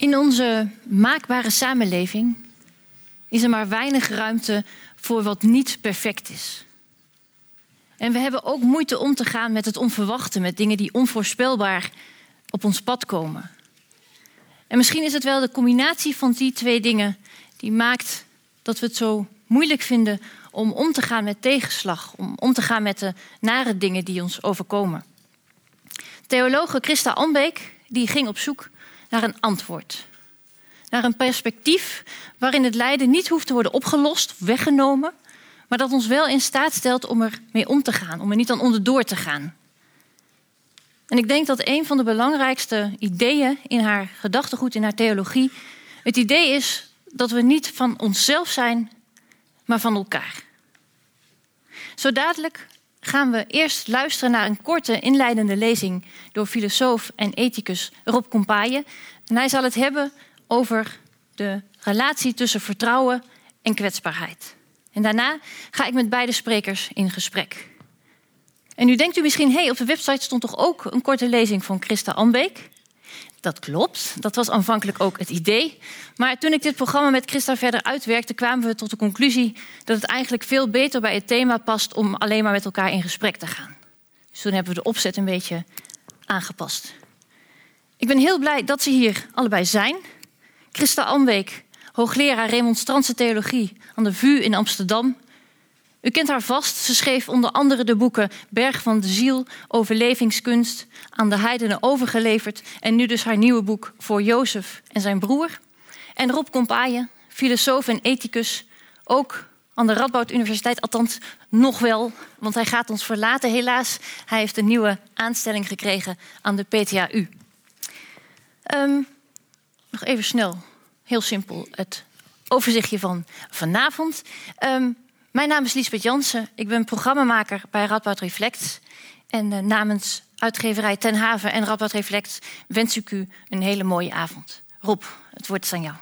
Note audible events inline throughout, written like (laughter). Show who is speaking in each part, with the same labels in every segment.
Speaker 1: In onze maakbare samenleving is er maar weinig ruimte voor wat niet perfect is. En we hebben ook moeite om te gaan met het onverwachte, met dingen die onvoorspelbaar op ons pad komen. En misschien is het wel de combinatie van die twee dingen die maakt dat we het zo moeilijk vinden om om te gaan met tegenslag, om om te gaan met de nare dingen die ons overkomen. Theologe Christa Ambeek die ging op zoek naar een antwoord. Naar een perspectief waarin het lijden niet hoeft te worden opgelost, weggenomen, maar dat ons wel in staat stelt om er mee om te gaan, om er niet aan onderdoor te gaan. En ik denk dat een van de belangrijkste ideeën in haar gedachtegoed, in haar theologie, het idee is dat we niet van onszelf zijn, maar van elkaar. Zo dadelijk gaan we eerst luisteren naar een korte inleidende lezing door filosoof en ethicus Rob Compaille. En hij zal het hebben over de relatie tussen vertrouwen en kwetsbaarheid. En daarna ga ik met beide sprekers in gesprek. En nu denkt u misschien, hé, hey, op de website stond toch ook een korte lezing van Christa Ambeek? Dat klopt, dat was aanvankelijk ook het idee. Maar toen ik dit programma met Christa verder uitwerkte, kwamen we tot de conclusie dat het eigenlijk veel beter bij het thema past om alleen maar met elkaar in gesprek te gaan. Dus toen hebben we de opzet een beetje aangepast. Ik ben heel blij dat ze hier allebei zijn. Christa Ambeek, hoogleraar remonstrantse theologie aan de VU in Amsterdam. U kent haar vast. Ze schreef onder andere de boeken Berg van de Ziel, Overlevingskunst, aan de heidenen overgeleverd en nu dus haar nieuwe boek Voor Jozef en zijn broer. En Rob Kompaaien, filosoof en ethicus, ook aan de Radboud Universiteit, althans nog wel, want hij gaat ons verlaten helaas. Hij heeft een nieuwe aanstelling gekregen aan de PTAU. Ehm, nog even snel, heel simpel, het overzichtje van vanavond. Um, mijn naam is Liesbeth Jansen. Ik ben programmamaker bij Radboud Reflect. En uh, namens uitgeverij Ten Haven en Radboud Reflect wens ik u een hele mooie avond. Rob, het woord is aan jou.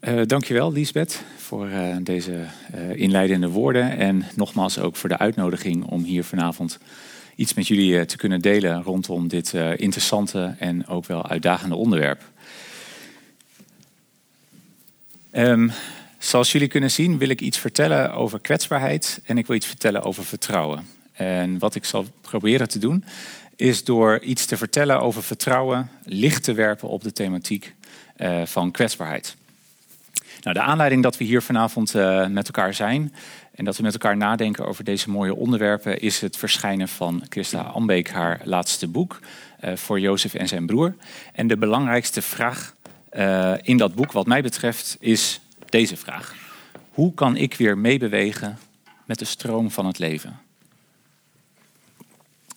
Speaker 2: Uh, dankjewel, Liesbeth, voor uh, deze inleidende woorden. En nogmaals ook voor de uitnodiging om hier vanavond iets met jullie te kunnen delen rondom dit interessante en ook wel uitdagende onderwerp. Um, zoals jullie kunnen zien wil ik iets vertellen over kwetsbaarheid en ik wil iets vertellen over vertrouwen. En wat ik zal proberen te doen is door iets te vertellen over vertrouwen, licht te werpen op de thematiek uh, van kwetsbaarheid. Nou, de aanleiding dat we hier vanavond met elkaar zijn en dat we met elkaar nadenken over deze mooie onderwerpen is het verschijnen van Christa Ambeek, haar laatste boek uh, voor Jozef en zijn broer. En de belangrijkste vraag uh, in dat boek, wat mij betreft, is deze vraag. Hoe kan ik weer meebewegen met de stroom van het leven?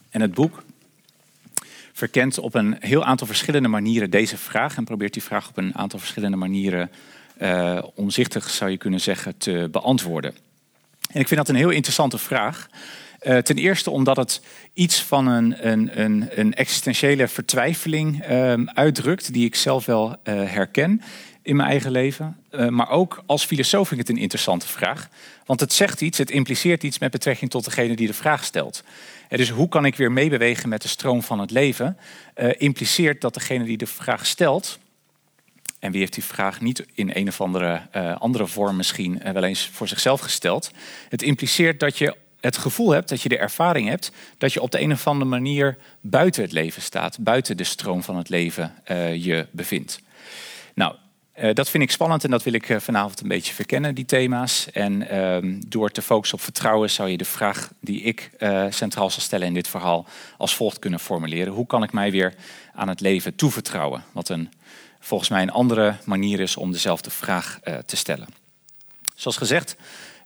Speaker 2: En het boek verkent op een heel aantal verschillende manieren deze vraag en probeert die vraag op een aantal verschillende manieren uh, omzichtig, zou je kunnen zeggen, te beantwoorden. En ik vind dat een heel interessante vraag. Uh, ten eerste omdat het iets van een, een, een, een existentiële vertwijfeling uh, uitdrukt, die ik zelf wel uh, herken in mijn eigen leven. maar ook als filosoof vind ik het een interessante vraag. Want het zegt iets, het impliceert iets met betrekking tot degene die de vraag stelt. dus hoe kan ik weer meebewegen met de stroom van het leven? impliceert dat degene die de vraag stelt, en wie heeft die vraag niet in een of andere, andere vorm misschien wel eens voor zichzelf gesteld? Het impliceert dat je het gevoel hebt, dat je de ervaring hebt, dat je op de een of andere manier buiten het leven staat, buiten de stroom van het leven uh, je bevindt. Nou, dat vind ik spannend en dat wil ik vanavond een beetje verkennen, die thema's. En ehm, door te focussen op vertrouwen zou je de vraag die ik centraal zal stellen in dit verhaal als volgt kunnen formuleren. Hoe kan ik mij weer aan het leven toevertrouwen? Wat een, volgens mij een andere manier is om dezelfde vraag te stellen. Zoals gezegd,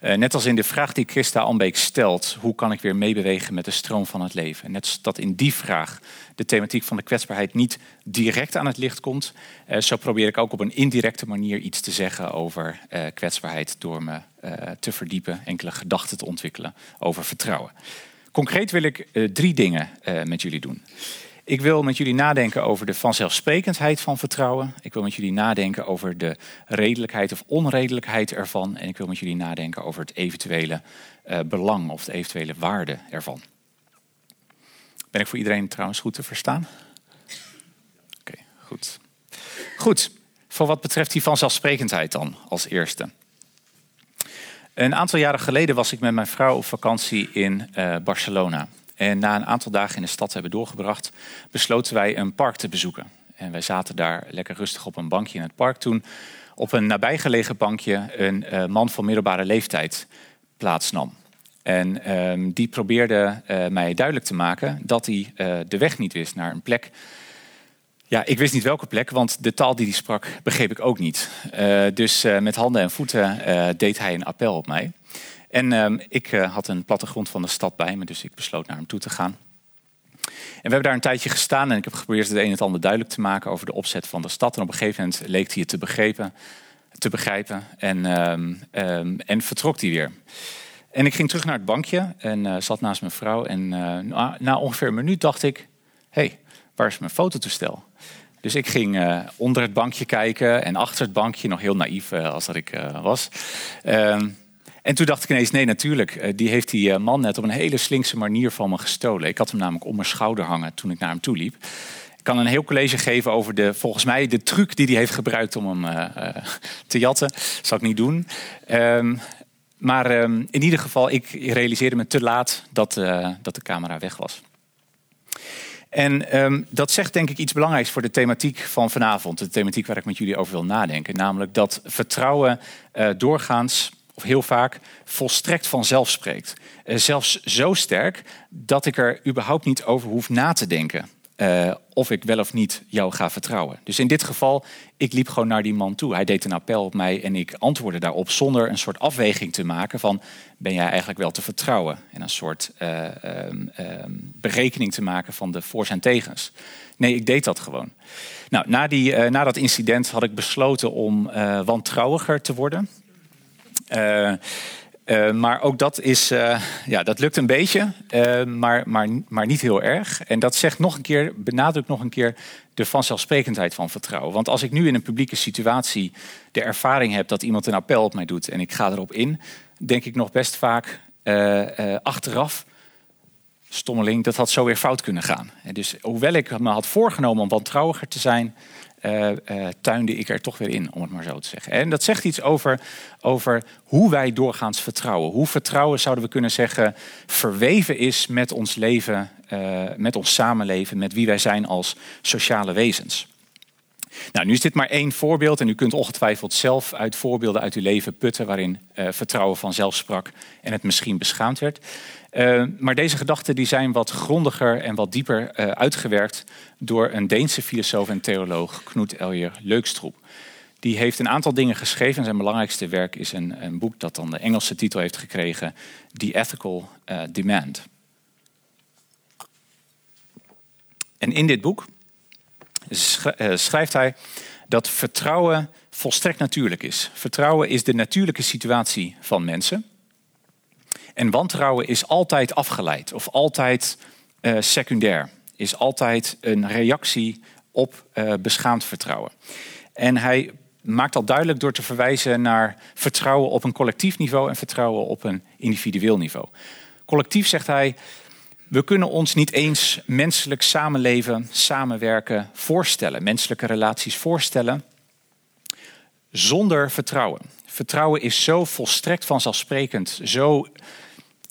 Speaker 2: uh, net als in de vraag die Christa Ambeek stelt, hoe kan ik weer meebewegen met de stroom van het leven? Net als dat in die vraag de thematiek van de kwetsbaarheid niet direct aan het licht komt, uh, zo probeer ik ook op een indirecte manier iets te zeggen over kwetsbaarheid door me te verdiepen, enkele gedachten te ontwikkelen over vertrouwen. Concreet wil ik drie dingen met jullie doen. Ik wil met jullie nadenken over de vanzelfsprekendheid van vertrouwen. Ik wil met jullie nadenken over de redelijkheid of onredelijkheid ervan. En ik wil met jullie nadenken over het eventuele uh, belang of de eventuele waarde ervan. Ben ik voor iedereen trouwens goed te verstaan? Oké, goed. Goed, voor wat betreft die vanzelfsprekendheid dan als eerste. Een aantal jaren geleden was ik met mijn vrouw op vakantie in uh, Barcelona. En na een aantal dagen in de stad hebben doorgebracht, besloten wij een park te bezoeken. En wij zaten daar lekker rustig op een bankje in het park toen op een nabijgelegen bankje een uh, man van middelbare leeftijd plaatsnam. En uh, die probeerde uh, mij duidelijk te maken dat hij de weg niet wist naar een plek ja, ik wist niet welke plek, want de taal die hij sprak begreep ik ook niet. Dus met handen en voeten deed hij een appel op mij. En ehm, ik had een plattegrond van de stad bij me, dus ik besloot naar hem toe te gaan. En we hebben daar een tijdje gestaan en ik heb geprobeerd het een en het ander duidelijk te maken over de opzet van de stad. En op een gegeven moment leek hij het te begrijpen, te en, um, en vertrok hij weer. En ik ging terug naar het bankje en zat naast mijn vrouw. En na, na ongeveer een minuut dacht ik, hey, waar is mijn fototoestel? Dus ik ging onder het bankje kijken en achter het bankje, nog heel naïef als dat ik uh, was. Ehm, en toen dacht ik ineens, nee natuurlijk, die heeft die man net op een hele slinkse manier van me gestolen. Ik had hem namelijk om mijn schouder hangen toen ik naar hem toe liep. Ik kan een heel college geven over de, volgens mij, de truc die hij heeft gebruikt om hem te jatten. Dat zal ik niet doen. Um, maar um, in ieder geval, ik realiseerde me te laat dat, dat de camera weg was. En um, dat zegt denk ik iets belangrijks voor de thematiek van vanavond. De thematiek waar ik met jullie over wil nadenken. Namelijk dat vertrouwen doorgaans, of heel vaak, volstrekt vanzelf spreekt. Uh, zelfs zo sterk dat ik er überhaupt niet over hoef na te denken. Uh, of ik wel of niet jou ga vertrouwen. Dus in dit geval, ik liep gewoon naar die man toe. Hij deed een appel op mij en ik antwoordde daarop zonder een soort afweging te maken van ben jij eigenlijk wel te vertrouwen? En een soort uh, uh, berekening te maken van de voor's en tegens. Nee, ik deed dat gewoon. Nou, na, die, na dat incident had ik besloten om wantrouwiger te worden. Uh, maar ook dat, is, uh, ja, dat lukt een beetje, maar, maar, maar niet heel erg. En dat zegt nog een keer, benadrukt nog een keer de vanzelfsprekendheid van vertrouwen. Want als ik nu in een publieke situatie de ervaring heb dat iemand een appel op mij doet en ik ga erop in, denk ik nog best vaak achteraf, stommeling, dat had zo weer fout kunnen gaan. En dus hoewel ik me had voorgenomen om wantrouwiger te zijn, uh, uh, tuinde ik er toch weer in, om het maar zo te zeggen. En dat zegt iets over, over hoe wij doorgaans vertrouwen. Hoe vertrouwen, zouden we kunnen zeggen, verweven is met ons leven, uh, met ons samenleven, met wie wij zijn als sociale wezens. Nou, nu is dit maar één voorbeeld en u kunt ongetwijfeld zelf uit voorbeelden uit uw leven putten waarin vertrouwen vanzelf sprak en het misschien beschaamd werd. Uh, maar deze gedachten die zijn wat grondiger en wat dieper uh, uitgewerkt door een Deense filosoof en theoloog, Knut Eljer Leukstrop. Die heeft een aantal dingen geschreven. Zijn belangrijkste werk is een, een boek dat dan de Engelse titel heeft gekregen, The Ethical uh, Demand. En in dit boek schrijft hij dat vertrouwen volstrekt natuurlijk is. Vertrouwen is de natuurlijke situatie van mensen. En wantrouwen is altijd afgeleid of altijd uh, secundair. Is altijd een reactie op uh, beschaamd vertrouwen. En hij maakt dat duidelijk door te verwijzen naar vertrouwen op een collectief niveau en vertrouwen op een individueel niveau. Collectief zegt hij, we kunnen ons niet eens menselijk samenleven, samenwerken voorstellen, menselijke relaties voorstellen zonder vertrouwen. Vertrouwen is zo volstrekt vanzelfsprekend, zo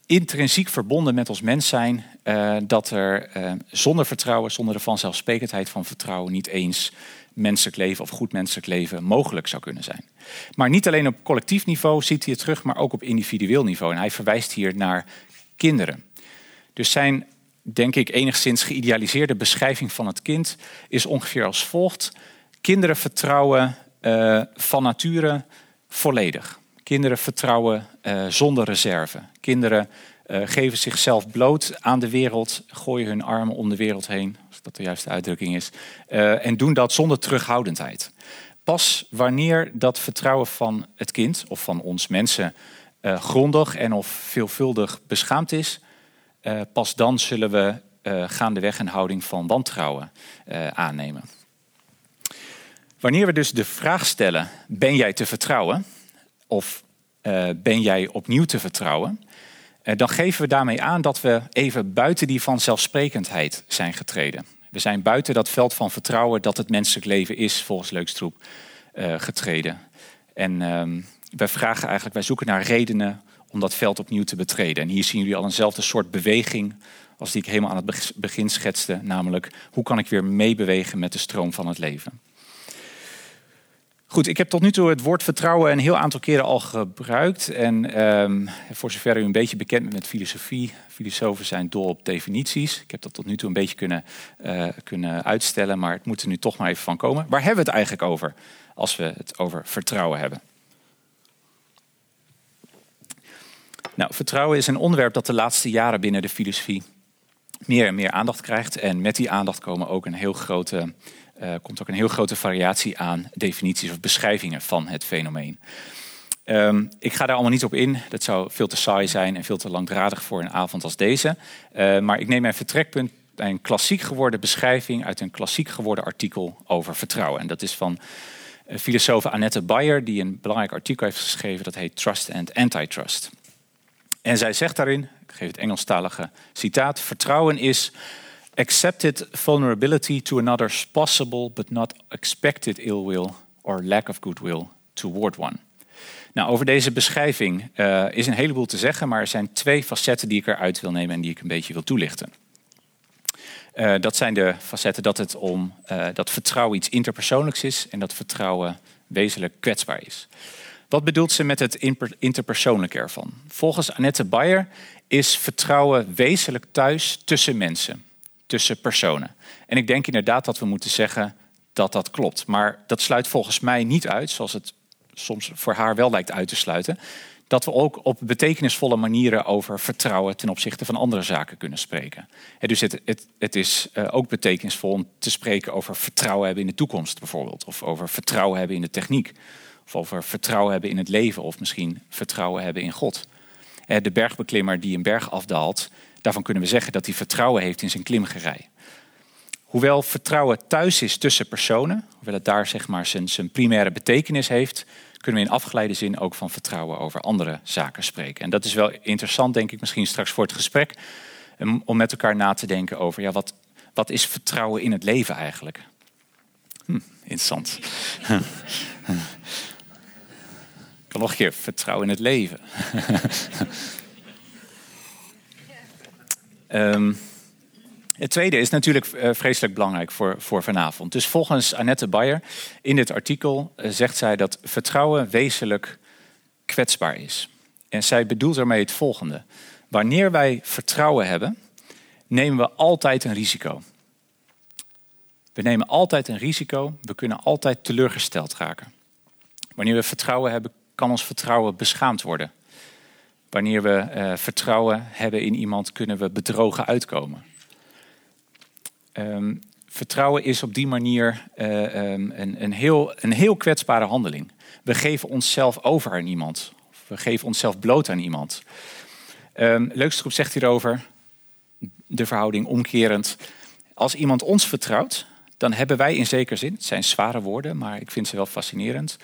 Speaker 2: intrinsiek verbonden met ons mens zijn, uh, dat er uh, zonder vertrouwen, zonder de vanzelfsprekendheid van vertrouwen, niet eens menselijk leven of goed menselijk leven mogelijk zou kunnen zijn. Maar niet alleen op collectief niveau ziet hij het terug, maar ook op individueel niveau. En hij verwijst hier naar kinderen. Dus zijn, denk ik, enigszins geïdealiseerde beschrijving van het kind is ongeveer als volgt. Kinderen vertrouwen uh, van nature volledig. Kinderen vertrouwen uh, zonder reserve. Kinderen uh, geven zichzelf bloot aan de wereld, gooien hun armen om de wereld heen, als dat de juiste uitdrukking is, uh, en doen dat zonder terughoudendheid. Pas wanneer dat vertrouwen van het kind of van ons mensen grondig en of veelvuldig beschaamd is, pas dan zullen we gaandeweg een houding van wantrouwen aannemen. Wanneer we dus de vraag stellen: ben jij te vertrouwen? Of uh, ben jij opnieuw te vertrouwen? dan geven we daarmee aan dat we even buiten die vanzelfsprekendheid zijn getreden. We zijn buiten dat veld van vertrouwen dat het menselijk leven is, volgens Leukstrup, uh, getreden. En uh, wij vragen eigenlijk, wij zoeken naar redenen om dat veld opnieuw te betreden. En hier zien jullie al eenzelfde soort beweging als die ik helemaal aan het begin schetste, namelijk hoe kan ik weer meebewegen met de stroom van het leven. Goed, ik heb tot nu toe het woord vertrouwen een heel aantal keren al gebruikt. En um, voor zover u een beetje bekend bent met filosofie, filosofen zijn dol op definities. Ik heb dat tot nu toe een beetje kunnen, uh, kunnen uitstellen, maar het moet er nu toch maar even van komen. Waar hebben we het eigenlijk over als we het over vertrouwen hebben? Nou, vertrouwen is een onderwerp dat de laatste jaren binnen de filosofie meer en meer aandacht krijgt. En met die aandacht komen ook een heel grote, uh, komt ook een heel grote variatie aan definities of beschrijvingen van het fenomeen. Um, ik ga daar allemaal niet op in. Dat zou veel te saai zijn en veel te langdradig voor een avond als deze. Uh, maar ik neem mijn vertrekpunt bij een klassiek geworden beschrijving uit een klassiek geworden artikel over vertrouwen. En dat is van uh, filosoof Annette Bayer, die een belangrijk artikel heeft geschreven. Dat heet Trust and Antitrust. En zij zegt daarin, ik geef het Engelstalige citaat, vertrouwen is accepted vulnerability to another's possible but not expected ill will or lack of goodwill toward one. Nou, over deze beschrijving uh, is een heleboel te zeggen, maar er zijn twee facetten die ik eruit wil nemen en die ik een beetje wil toelichten. Uh, dat zijn de facetten dat het om uh, dat vertrouwen iets interpersoonlijks is en dat vertrouwen wezenlijk kwetsbaar is. Wat bedoelt ze met het interpersoonlijke ervan? Volgens Annette Bayer is vertrouwen wezenlijk thuis tussen mensen, tussen personen. En ik denk inderdaad dat we moeten zeggen dat dat klopt. Maar dat sluit volgens mij niet uit, zoals het soms voor haar wel lijkt uit te sluiten, dat we ook op betekenisvolle manieren over vertrouwen ten opzichte van andere zaken kunnen spreken. dus het, het, het is uh, ook betekenisvol om te spreken over vertrouwen hebben in de toekomst bijvoorbeeld, of over vertrouwen hebben in de techniek. Of over vertrouwen hebben in het leven of misschien vertrouwen hebben in God. Eh, de bergbeklimmer die een berg afdaalt, daarvan kunnen we zeggen dat hij vertrouwen heeft in zijn klimgerij. Hoewel vertrouwen thuis is tussen personen, hoewel het daar zeg maar zijn, zijn primaire betekenis heeft, kunnen we in afgeleide zin ook van vertrouwen over andere zaken spreken. En dat is wel interessant, denk ik, misschien straks voor het gesprek, om met elkaar na te denken over ja, wat, wat is vertrouwen in het leven eigenlijk? Hm, interessant. (laughs) nog een keer, vertrouwen in het leven. (laughs) um, het tweede is natuurlijk uh, vreselijk belangrijk voor, voor vanavond. Dus volgens Annette Bayer in dit artikel uh, zegt zij dat vertrouwen wezenlijk kwetsbaar is. En zij bedoelt ermee het volgende. Wanneer wij vertrouwen hebben, nemen we altijd een risico. We nemen altijd een risico, we kunnen altijd teleurgesteld raken. Wanneer we vertrouwen hebben, kan ons vertrouwen beschaamd worden. Wanneer we uh, vertrouwen hebben in iemand, kunnen we bedrogen uitkomen. Um, vertrouwen is op die manier uh, um, een, een, heel, een heel kwetsbare handeling. We geven onszelf over aan iemand. We geven onszelf bloot aan iemand. Um, Leukste zegt hierover, de verhouding omkerend. Als iemand ons vertrouwt, dan hebben wij in zekere zin, het zijn zware woorden, maar ik vind ze wel fascinerend.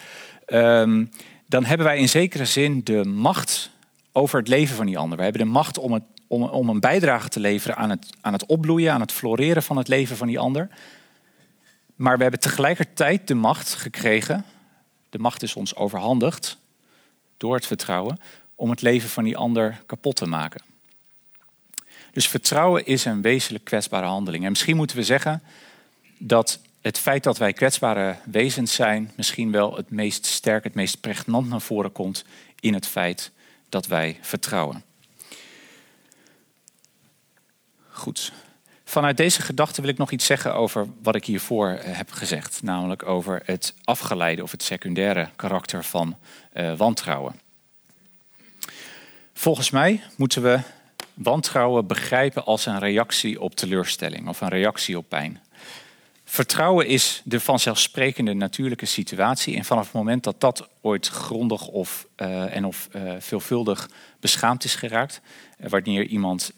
Speaker 2: Dan hebben wij in zekere zin de macht over het leven van die ander. We hebben de macht om, het, om, om een bijdrage te leveren aan het, aan het opbloeien, aan het floreren van het leven van die ander. Maar we hebben tegelijkertijd de macht gekregen, de macht is ons overhandigd door het vertrouwen, om het leven van die ander kapot te maken. Dus vertrouwen is een wezenlijk kwetsbare handeling. En misschien moeten we zeggen dat het feit dat wij kwetsbare wezens zijn, misschien wel het meest sterk, het meest pregnant naar voren komt in het feit dat wij vertrouwen. Goed. Vanuit deze gedachte wil ik nog iets zeggen over wat ik hiervoor eh, heb gezegd, namelijk over het afgeleide of het secundaire karakter van uh, wantrouwen. Volgens mij moeten we wantrouwen begrijpen als een reactie op teleurstelling of een reactie op pijn. Vertrouwen is de vanzelfsprekende natuurlijke situatie. En vanaf het moment dat dat ooit grondig of, uh, en of uh, veelvuldig beschaamd is geraakt, uh, wanneer iemand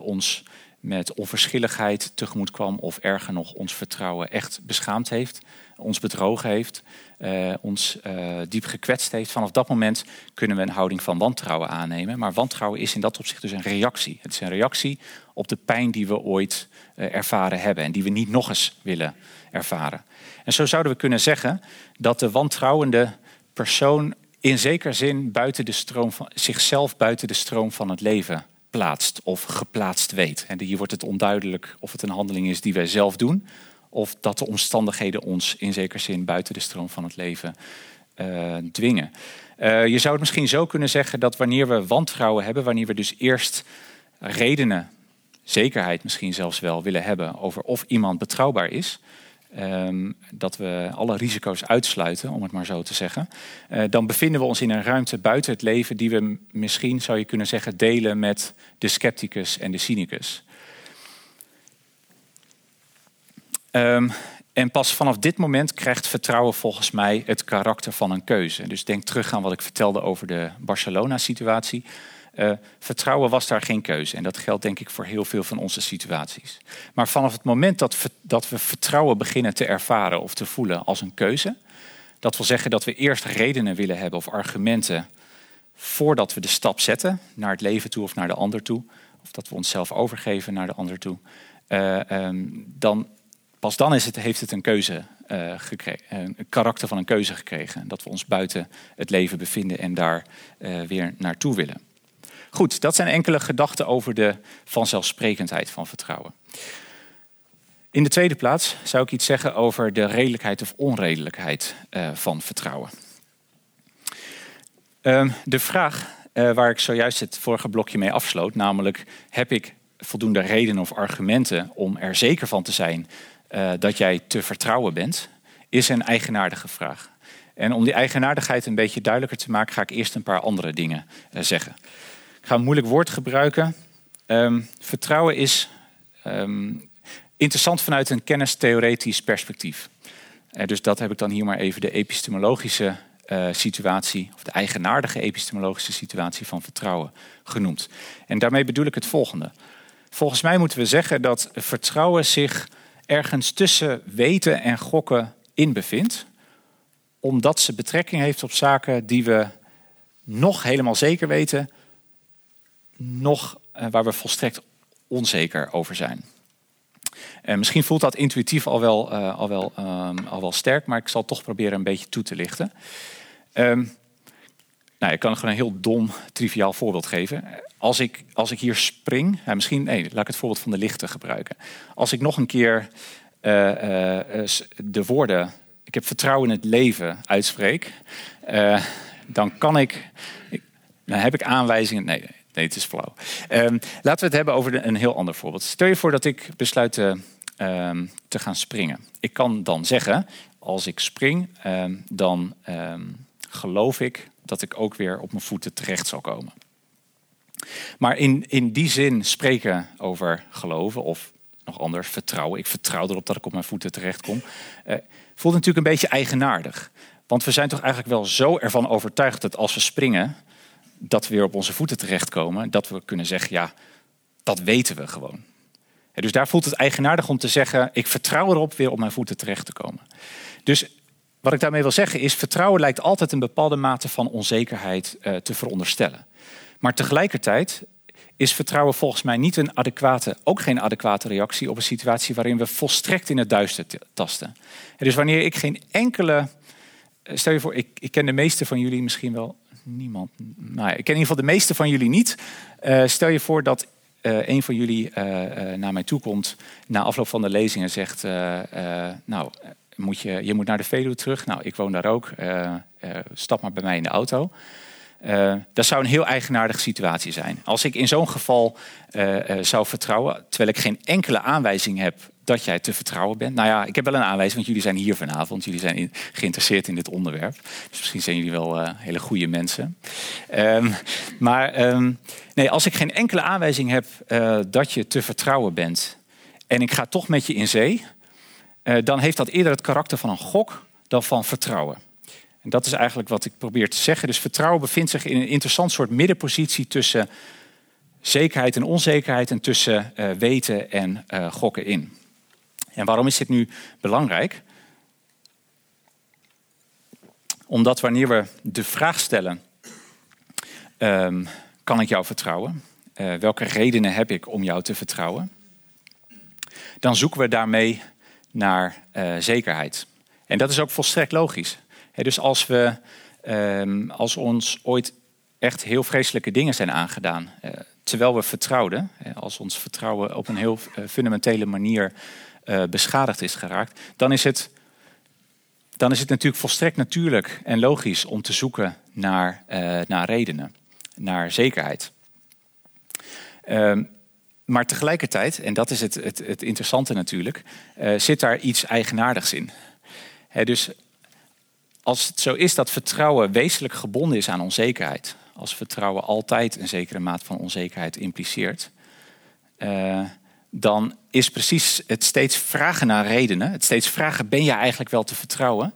Speaker 2: ons met onverschilligheid tegemoet kwam, of erger nog, ons vertrouwen echt beschaamd heeft, ons bedrogen heeft, uh, ons uh, diep gekwetst heeft. Vanaf dat moment kunnen we een houding van wantrouwen aannemen. Maar wantrouwen is in dat opzicht dus een reactie. Het is een reactie op de pijn die we ooit uh, ervaren hebben en die we niet nog eens willen ervaren. En zo zouden we kunnen zeggen dat de wantrouwende persoon in zekere zin buiten de stroom van, zichzelf buiten de stroom van het leven plaatst of geplaatst weet. En hier wordt het onduidelijk of het een handeling is die wij zelf doen, of dat de omstandigheden ons in zekere zin buiten de stroom van het leven uh, dwingen. Uh, je zou het misschien zo kunnen zeggen dat wanneer we wantrouwen hebben, wanneer we dus eerst redenen, zekerheid misschien zelfs wel willen hebben over of iemand betrouwbaar is, Um, dat we alle risico's uitsluiten, om het maar zo te zeggen, uh, dan bevinden we ons in een ruimte buiten het leven die we misschien, zou je kunnen zeggen, delen met de scepticus en de cynicus. Um, en pas vanaf dit moment krijgt vertrouwen volgens mij het karakter van een keuze. Dus denk terug aan wat ik vertelde over de Barcelona-situatie. Uh, vertrouwen was daar geen keuze. En dat geldt denk ik voor heel veel van onze situaties. Maar vanaf het moment dat, dat we vertrouwen beginnen te ervaren of te voelen als een keuze, dat wil zeggen dat we eerst redenen willen hebben of argumenten voordat we de stap zetten naar het leven toe of naar de ander toe, of dat we onszelf overgeven naar de ander toe, uh, um, dan pas dan is het, heeft het een keuze uh, gekregen, een karakter van een keuze gekregen. Dat we ons buiten het leven bevinden en daar uh, weer naartoe willen. Goed, dat zijn enkele gedachten over de vanzelfsprekendheid van vertrouwen. In de tweede plaats zou ik iets zeggen over de redelijkheid of onredelijkheid uh, van vertrouwen. Uh, de vraag waar ik zojuist het vorige blokje mee afsloot, namelijk heb ik voldoende redenen of argumenten om er zeker van te zijn uh, dat jij te vertrouwen bent, is een eigenaardige vraag. En om die eigenaardigheid een beetje duidelijker te maken, ga ik eerst een paar andere dingen zeggen. Ik ga een moeilijk woord gebruiken. Um, vertrouwen is um, interessant vanuit een kennistheoretisch perspectief. Uh, dus dat heb ik dan hier maar even de epistemologische situatie, of de eigenaardige epistemologische situatie van vertrouwen genoemd. En daarmee bedoel ik het volgende. Volgens mij moeten we zeggen dat vertrouwen zich ergens tussen weten en gokken in bevindt, omdat ze betrekking heeft op zaken die we nog helemaal zeker weten, nog uh, waar we volstrekt onzeker over zijn. En misschien voelt dat intuïtief al wel, uh, al, wel, um, al wel sterk, maar ik zal toch proberen een beetje toe te lichten. Um, nou, ik kan gewoon een heel dom, triviaal voorbeeld geven. Als ik, als ik hier spring, ja, misschien, nee, laat ik het voorbeeld van de lichten gebruiken. Als ik nog een keer uh, de woorden, ik heb vertrouwen in het leven, uitspreek, dan kan ik, heb ik aanwijzingen, nee, Nee, het is flauw. Um, laten we het hebben over een heel ander voorbeeld. Stel je voor dat ik besluit te, um, te gaan springen. Ik kan dan zeggen, als ik spring, um, dan geloof ik dat ik ook weer op mijn voeten terecht zal komen. Maar in, in die zin spreken over geloven of nog anders vertrouwen. Ik vertrouw erop dat ik op mijn voeten terecht kom. Uh, voelt natuurlijk een beetje eigenaardig. Want we zijn toch eigenlijk wel zo ervan overtuigd dat als we springen, dat we weer op onze voeten terechtkomen, dat we kunnen zeggen, ja, dat weten we gewoon. dus daar voelt het eigenaardig om te zeggen, ik vertrouw erop weer op mijn voeten terecht te komen. Dus wat ik daarmee wil zeggen is, vertrouwen lijkt altijd een bepaalde mate van onzekerheid uh, te veronderstellen. Maar tegelijkertijd is vertrouwen volgens mij niet een adequate, ook geen adequate reactie op een situatie waarin we volstrekt in het duister tasten. dus wanneer ik geen enkele, eh, stel je voor, ik, ik ken de meeste van jullie misschien wel niemand. Nou ja, ik ken in ieder geval de meeste van jullie niet. Uh, stel je voor dat uh, een van jullie naar mij toe komt na afloop van de lezing en zegt: Nou, moet je, je moet naar de Veluwe terug. Nou, ik woon daar ook. stap maar bij mij in de auto. dat zou een heel eigenaardige situatie zijn. Als ik in zo'n geval zou vertrouwen, terwijl ik geen enkele aanwijzing heb dat jij te vertrouwen bent. Nou ja, ik heb wel een aanwijzing, want jullie zijn hier vanavond. Jullie zijn geïnteresseerd in dit onderwerp. Dus misschien zijn jullie wel hele goede mensen. Um, maar um, nee, als ik geen enkele aanwijzing heb dat je te vertrouwen bent... en ik ga toch met je in zee... Uh, dan heeft dat eerder het karakter van een gok dan van vertrouwen. En dat is eigenlijk wat ik probeer te zeggen. Dus vertrouwen bevindt zich in een interessant soort middenpositie tussen zekerheid en onzekerheid en tussen weten en gokken in. En waarom is dit nu belangrijk? Omdat wanneer we de vraag stellen, um, kan ik jou vertrouwen? Welke redenen heb ik om jou te vertrouwen? Dan zoeken we daarmee naar uh, zekerheid. En dat is ook volstrekt logisch. Dus als, we, um, als ons ooit echt heel vreselijke dingen zijn aangedaan, uh, terwijl we vertrouwden, als ons vertrouwen op een heel fundamentele manier beschadigd is geraakt, dan is het dan is het natuurlijk volstrekt natuurlijk en logisch om te zoeken naar, naar redenen, naar zekerheid. Uh, maar tegelijkertijd, en dat is het, het, het interessante natuurlijk, uh, zit daar iets eigenaardigs in. dus als het zo is dat vertrouwen wezenlijk gebonden is aan onzekerheid, als vertrouwen altijd een zekere maat van onzekerheid impliceert, uh, dan is precies het steeds vragen naar redenen, het steeds vragen, ben je eigenlijk wel te vertrouwen?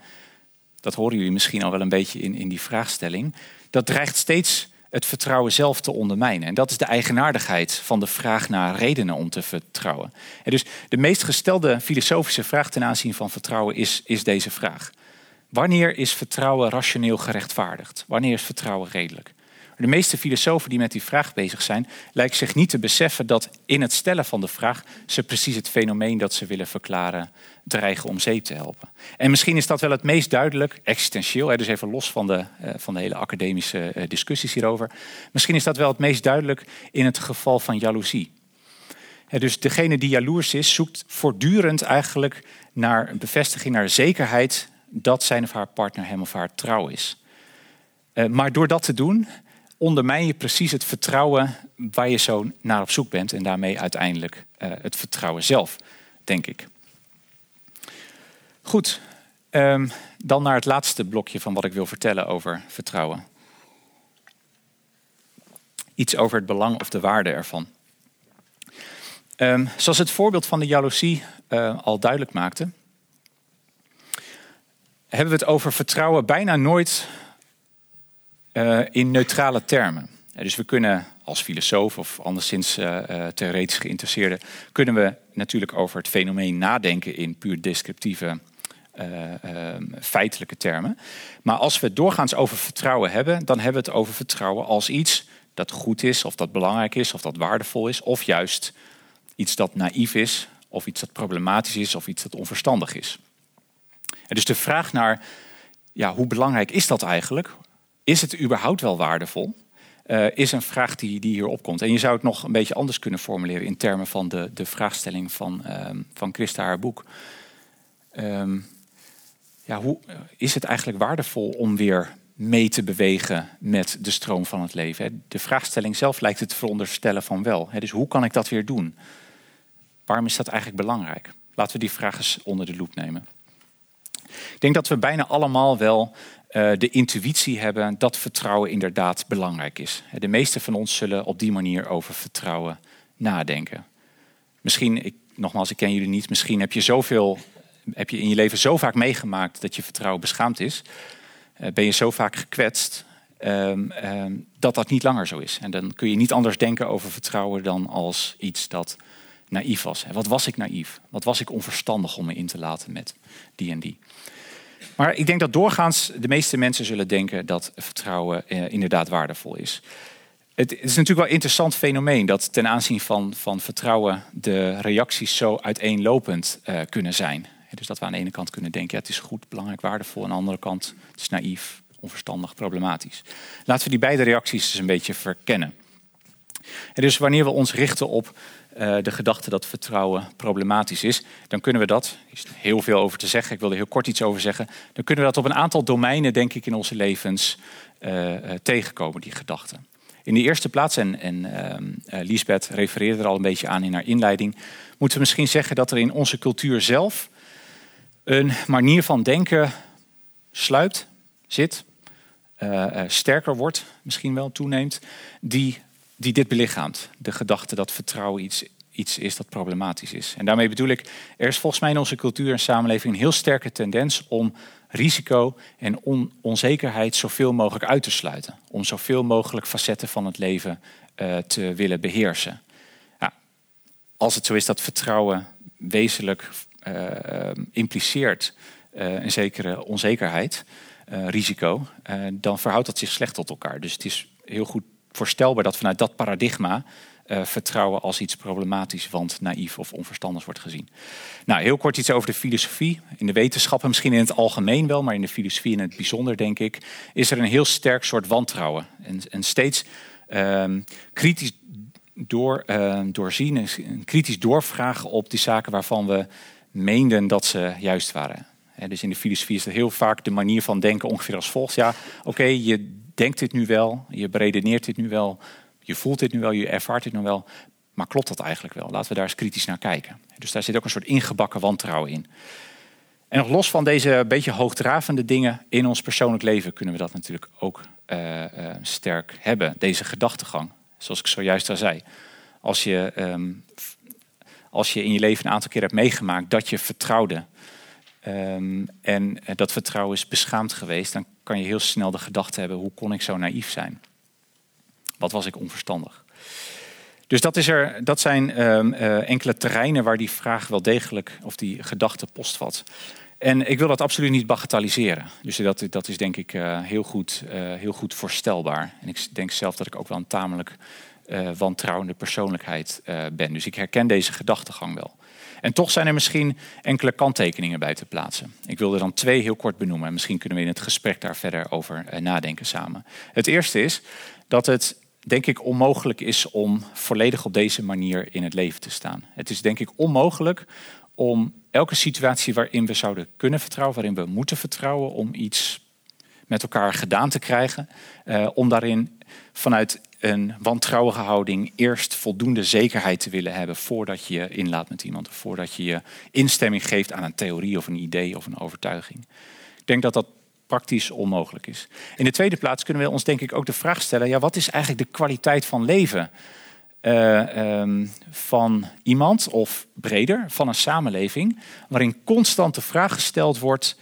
Speaker 2: Dat horen jullie misschien al wel een beetje in, in die vraagstelling. Dat dreigt steeds het vertrouwen zelf te ondermijnen. En dat is de eigenaardigheid van de vraag naar redenen om te vertrouwen. En dus de meest gestelde filosofische vraag ten aanzien van vertrouwen is, is deze vraag. Wanneer is vertrouwen rationeel gerechtvaardigd? Wanneer is vertrouwen redelijk? De meeste filosofen die met die vraag bezig zijn, lijken zich niet te beseffen dat in het stellen van de vraag ze precies het fenomeen dat ze willen verklaren dreigen om zeep te helpen. En misschien is dat wel het meest duidelijk, existentieel, dus even los van de, eh, van de hele academische eh, discussies hierover. Misschien is dat wel het meest duidelijk in het geval van jaloezie. Dus degene die jaloers is, zoekt voortdurend eigenlijk naar een bevestiging, naar zekerheid dat zijn of haar partner hem of haar trouw is. Eh, maar door dat te doen, ondermijn je precies het vertrouwen waar je zo naar op zoek bent. En daarmee uiteindelijk het vertrouwen zelf, denk ik. Goed, um, dan naar het laatste blokje van wat ik wil vertellen over vertrouwen. Iets over het belang of de waarde ervan. Um, zoals het voorbeeld van de jaloezie uh, al duidelijk maakte, hebben we het over vertrouwen bijna nooit uh, in neutrale termen. Dus we kunnen als filosoof of anderszins uh, theoretisch geïnteresseerde, kunnen we natuurlijk over het fenomeen nadenken in puur descriptieve ehm, feitelijke termen. Maar als we doorgaans over vertrouwen hebben, dan hebben we het over vertrouwen als iets dat goed is, of dat belangrijk is, of dat waardevol is, of juist iets dat naïef is, of iets dat problematisch is, of iets dat onverstandig is. En dus de vraag naar ja, hoe belangrijk is dat eigenlijk? Is het überhaupt wel waardevol? Uh, is een vraag die, die hier opkomt. En je zou het nog een beetje anders kunnen formuleren in termen van de, de vraagstelling van, um, van Christa haar boek. Um, ja, hoe is het eigenlijk waardevol om weer mee te bewegen met de stroom van het leven? De vraagstelling zelf lijkt het te veronderstellen van wel. Dus hoe kan ik dat weer doen? Waarom is dat eigenlijk belangrijk? Laten we die vraag eens onder de loep nemen. Ik denk dat we bijna allemaal wel uh, de intuïtie hebben dat vertrouwen inderdaad belangrijk is. De meeste van ons zullen op die manier over vertrouwen nadenken. Misschien, ik, nogmaals, ik ken jullie niet, misschien heb je, zoveel, heb je in je leven zo vaak meegemaakt dat je vertrouwen beschaamd is. Uh, ben je zo vaak gekwetst um, um, dat dat niet langer zo is. En dan kun je niet anders denken over vertrouwen dan als iets dat naïef was. Wat was ik naïef? Wat was ik onverstandig om me in te laten met die en die? Maar ik denk dat doorgaans de meeste mensen zullen denken dat vertrouwen eh, inderdaad waardevol is. Het is natuurlijk wel een interessant fenomeen dat ten aanzien van, van vertrouwen de reacties zo uiteenlopend uh, kunnen zijn. Dus dat we aan de ene kant kunnen denken, ja, het is goed, belangrijk, waardevol. Aan de andere kant, het is naïef, onverstandig, problematisch. Laten we die beide reacties eens een beetje verkennen. En dus wanneer we ons richten op uh, de gedachte dat vertrouwen problematisch is, dan kunnen we dat, er is heel veel over te zeggen, ik wil er heel kort iets over zeggen, dan kunnen we dat op een aantal domeinen, denk ik, in onze levens uh, uh, tegenkomen, die gedachten. In de eerste plaats, en, en Lisbeth refereerde er al een beetje aan in haar inleiding, moeten we misschien zeggen dat er in onze cultuur zelf een manier van denken sluipt, zit, sterker wordt, misschien wel toeneemt, die die dit belichaamt. De gedachte dat vertrouwen iets, iets is dat problematisch is. En daarmee bedoel ik, er is volgens mij in onze cultuur en samenleving een heel sterke tendens om risico en onzekerheid zoveel mogelijk uit te sluiten. Om zoveel mogelijk facetten van het leven uh, te willen beheersen. Ja, als het zo is dat vertrouwen wezenlijk impliceert uh, een zekere onzekerheid, risico, dan verhoudt dat zich slecht tot elkaar. Dus het is heel goed voorstelbaar dat vanuit dat paradigma vertrouwen als iets problematisch, want naïef of onverstandig wordt gezien. Nou, heel kort iets over de filosofie. In de wetenschappen, misschien in het algemeen wel, maar in de filosofie in het bijzonder, denk ik, is er een heel sterk soort wantrouwen. En, en steeds um, kritisch door, uh, doorzien, kritisch doorvragen op die zaken waarvan we meenden dat ze juist waren. dus in de filosofie is het heel vaak de manier van denken ongeveer als volgt. Ja, oké, je denkt dit nu wel, je beredeneert dit nu wel, je voelt dit nu wel, je ervaart dit nu wel. Maar klopt dat eigenlijk wel? Laten we daar eens kritisch naar kijken. Dus daar zit ook een soort ingebakken wantrouwen in. En nog los van deze beetje hoogdravende dingen in ons persoonlijk leven kunnen we dat natuurlijk ook uh, uh, sterk hebben, deze gedachtegang. Zoals ik zojuist al zei. Als je, um, als je in je leven een aantal keer hebt meegemaakt dat je vertrouwde um, en dat vertrouwen is beschaamd geweest, dan kan je heel snel de gedachte hebben: hoe kon ik zo naïef zijn? Wat was ik onverstandig? Dus dat, is er, dat zijn um, uh, enkele terreinen waar die vraag wel degelijk, of die gedachte postvat. En ik wil dat absoluut niet bagatelliseren. Dus dat, dat is denk ik uh, heel, goed, heel goed voorstelbaar. En ik denk zelf dat ik ook wel een tamelijk wantrouwende persoonlijkheid ben. Dus ik herken deze gedachtegang wel. En toch zijn er misschien enkele kanttekeningen bij te plaatsen. Ik wil er dan twee heel kort benoemen. En misschien kunnen we in het gesprek daar verder over nadenken samen. Het eerste is dat het denk ik onmogelijk is om volledig op deze manier in het leven te staan. Het is denk ik onmogelijk om elke situatie waarin we zouden kunnen vertrouwen, waarin we moeten vertrouwen om iets met elkaar gedaan te krijgen, om daarin vanuit een wantrouwige houding eerst voldoende zekerheid te willen hebben voordat je je inlaat met iemand, of voordat je je instemming geeft aan een theorie of een idee of een overtuiging. Ik denk dat dat praktisch onmogelijk is. In de tweede plaats kunnen we ons denk ik ook de vraag stellen: ja, wat is eigenlijk de kwaliteit van leven uh, um, van iemand of breder van een samenleving, waarin constant de vraag gesteld wordt: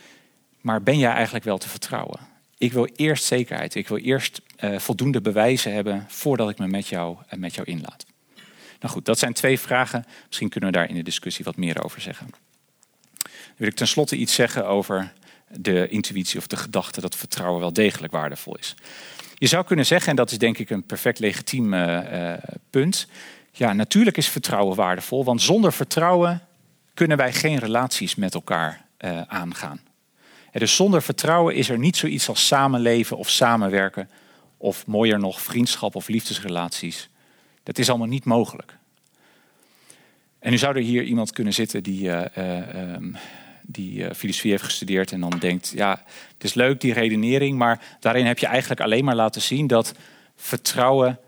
Speaker 2: maar ben jij eigenlijk wel te vertrouwen? Ik wil eerst zekerheid, ik wil eerst uh, voldoende bewijzen hebben voordat ik me met jou, uh, met jou inlaat. Nou goed, dat zijn twee vragen. Misschien kunnen we daar in de discussie wat meer over zeggen. Dan wil ik tenslotte iets zeggen over de intuïtie of de gedachte dat vertrouwen wel degelijk waardevol is. Je zou kunnen zeggen, en dat is denk ik een perfect legitiem uh, punt. Ja, natuurlijk is vertrouwen waardevol, want zonder vertrouwen kunnen wij geen relaties met elkaar aangaan. Dus zonder vertrouwen is er niet zoiets als samenleven of samenwerken, of mooier nog, vriendschap of liefdesrelaties. Dat is allemaal niet mogelijk. En nu zou er hier iemand kunnen zitten die uh, die uh, filosofie heeft gestudeerd en dan denkt, ja, het is leuk die redenering, maar daarin heb je eigenlijk alleen maar laten zien dat vertrouwen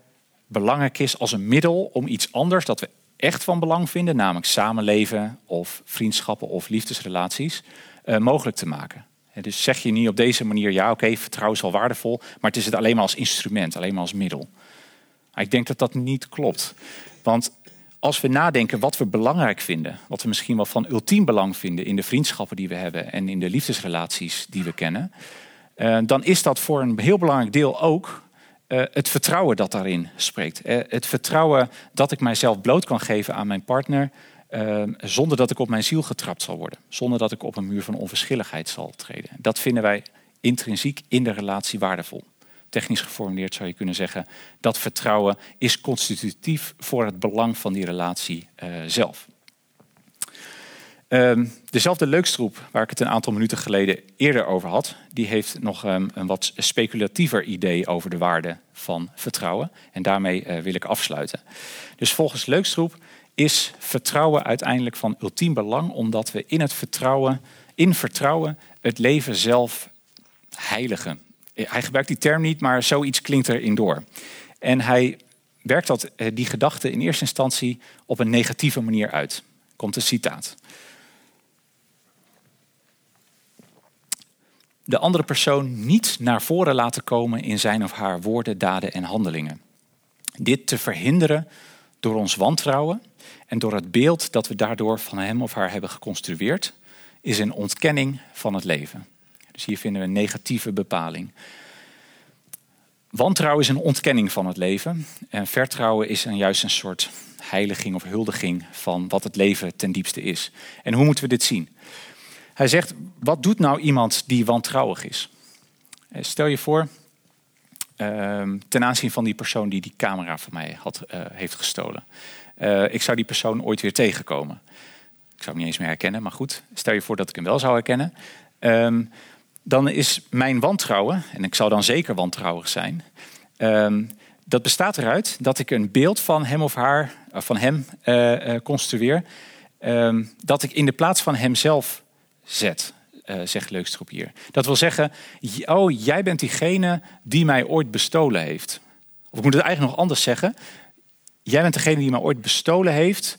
Speaker 2: belangrijk is als een middel om iets anders dat we echt van belang vinden, namelijk samenleven of vriendschappen of liefdesrelaties, mogelijk te maken. Dus zeg je niet op deze manier, ja oké, vertrouwen is wel waardevol, maar het is het alleen maar als instrument, alleen maar als middel. Maar ik denk dat dat niet klopt. Want als we nadenken wat we belangrijk vinden, wat we misschien wel van ultiem belang vinden in de vriendschappen die we hebben en in de liefdesrelaties die we kennen, uh, dan is dat voor een heel belangrijk deel ook uh, het vertrouwen dat daarin spreekt. Uh, het vertrouwen dat ik mijzelf bloot kan geven aan mijn partner zonder dat ik op mijn ziel getrapt zal worden, zonder dat ik op een muur van onverschilligheid zal treden. Dat vinden wij intrinsiek in de relatie waardevol technisch geformuleerd zou je kunnen zeggen, dat vertrouwen is constitutief voor het belang van die relatie uh, zelf. Um, dezelfde leukstgroep waar ik het een aantal minuten geleden eerder over had, die heeft nog um, een wat speculatiever idee over de waarde van vertrouwen. En daarmee uh, wil ik afsluiten. Dus volgens leukstgroep is vertrouwen uiteindelijk van ultiem belang, omdat we in het vertrouwen, in vertrouwen, het leven zelf heiligen hij gebruikt die term niet, maar zoiets klinkt erin door. En hij werkt dat, eh, die gedachte in eerste instantie op een negatieve manier uit. Komt een citaat. De andere persoon niet naar voren laten komen in zijn of haar woorden, daden en handelingen. Dit te verhinderen door ons wantrouwen En door het beeld dat we daardoor van hem of haar hebben geconstrueerd, is een ontkenning van het leven. Dus hier vinden we een negatieve bepaling. Wantrouwen is een ontkenning van het leven. En vertrouwen is een, juist een soort heiliging of huldiging van wat het leven ten diepste is. En hoe moeten we dit zien? Hij zegt, wat doet nou iemand die wantrouwig is? Eh, stel je voor, ten aanzien van die persoon die die camera van mij had, uh, heeft gestolen. Uh, ik zou die persoon ooit weer tegenkomen. Ik zou hem niet eens meer herkennen, maar goed. Stel je voor dat ik hem wel zou herkennen. Um, dan is mijn wantrouwen, en ik zou dan zeker wantrouwig zijn, um, dat bestaat eruit dat ik een beeld van hem of haar, van hem construeer, dat ik in de plaats van hemzelf zet, uh, zegt Leukstrop hier. Dat wil zeggen, oh, jij bent diegene die mij ooit bestolen heeft. Of ik moet het eigenlijk nog anders zeggen. Jij bent degene die mij ooit bestolen heeft.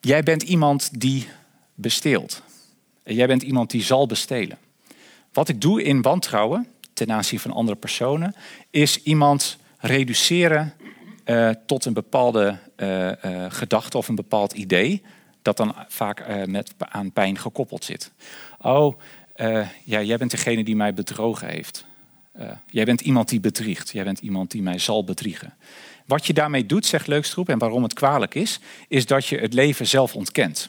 Speaker 2: Jij bent iemand die besteelt. En jij bent iemand die zal bestelen. Wat ik doe in wantrouwen ten aanzien van andere personen, is iemand reduceren uh, tot een bepaalde uh, gedachte of een bepaald idee, dat dan vaak met, aan pijn gekoppeld zit. Oh, ja, jij bent degene die mij bedrogen heeft. jij bent iemand die bedriegt. Jij bent iemand die mij zal bedriegen. Wat je daarmee doet, zegt Leukstrop, en waarom het kwalijk is, is dat je het leven zelf ontkent.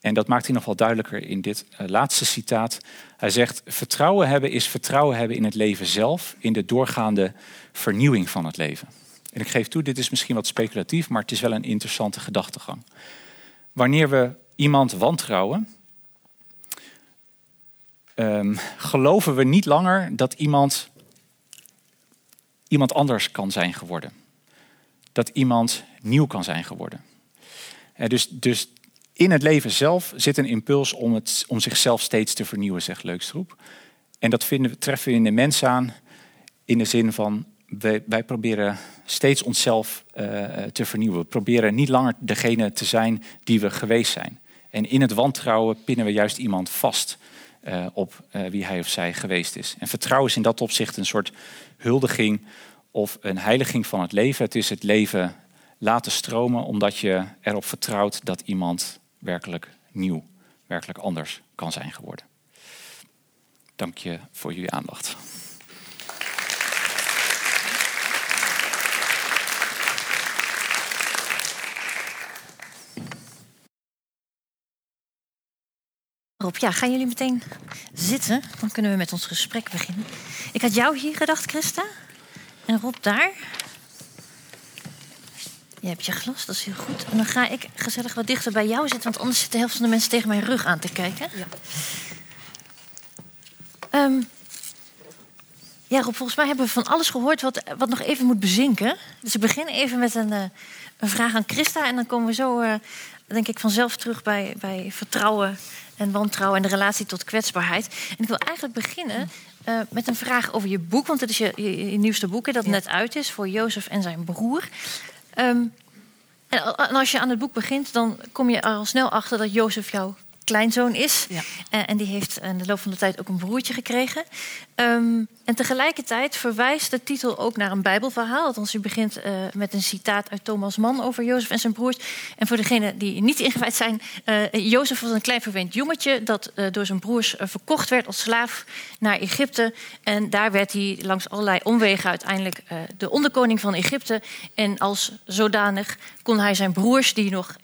Speaker 2: En dat maakt hij nog wel duidelijker in dit uh, laatste citaat. Hij zegt: Vertrouwen hebben is vertrouwen hebben in het leven zelf, in de doorgaande vernieuwing van het leven. En ik geef toe, dit is misschien wat speculatief, maar het is wel een interessante gedachtegang. Wanneer we iemand wantrouwen, um, geloven we niet langer dat iemand iemand anders kan zijn geworden. Dat iemand nieuw kan zijn geworden. Uh, dus, dus in het leven zelf zit een impuls om, het, om zichzelf steeds te vernieuwen, zegt Leukstrop. En dat vinden, treffen we in de mens aan in de zin van wij, wij proberen steeds onszelf uh, te vernieuwen. We proberen niet langer degene te zijn die we geweest zijn. En in het wantrouwen pinnen we juist iemand vast uh, op wie hij of zij geweest is. En vertrouwen is in dat opzicht een soort huldiging of een heiliging van het leven. Het is het leven laten stromen omdat je erop vertrouwt dat iemand werkelijk nieuw, werkelijk anders kan zijn geworden. Dank je voor jullie aandacht.
Speaker 1: Ja, gaan jullie meteen zitten? Dan kunnen we met ons gesprek beginnen. Ik had jou hier gedacht, Christa. En Rob daar. Je hebt je glas, dat is heel goed. En dan ga ik gezellig wat dichter bij jou zitten, want anders zit de helft van de mensen tegen mijn rug aan te kijken. Ja. Um, ja, Rob, volgens mij hebben we van alles gehoord wat, wat nog even moet bezinken. Dus we beginnen even met een, uh, een vraag aan Christa. En dan komen we zo, uh, denk ik, vanzelf terug bij, bij vertrouwen en wantrouwen en de relatie tot kwetsbaarheid. En ik wil eigenlijk beginnen uh, met een vraag over je boek. Want het is je, je, je nieuwste boek dat ja. net uit is voor Jozef en zijn broer. Um, en als je aan het boek begint, dan kom je er al snel achter dat Jozef jouw kleinzoon is. Ja. Uh, en die heeft in de loop van de tijd ook een broertje gekregen. Um, en tegelijkertijd verwijst de titel ook naar een Bijbelverhaal. Althans, u begint uh, met een citaat uit Thomas Mann over Jozef en zijn broers. En voor degenen die niet ingewijd zijn, uh, Jozef was een klein verweend jongetje dat uh, door zijn broers verkocht werd als slaaf naar Egypte. En daar werd hij langs allerlei omwegen uiteindelijk de onderkoning van Egypte. En als zodanig kon hij zijn broers, die nog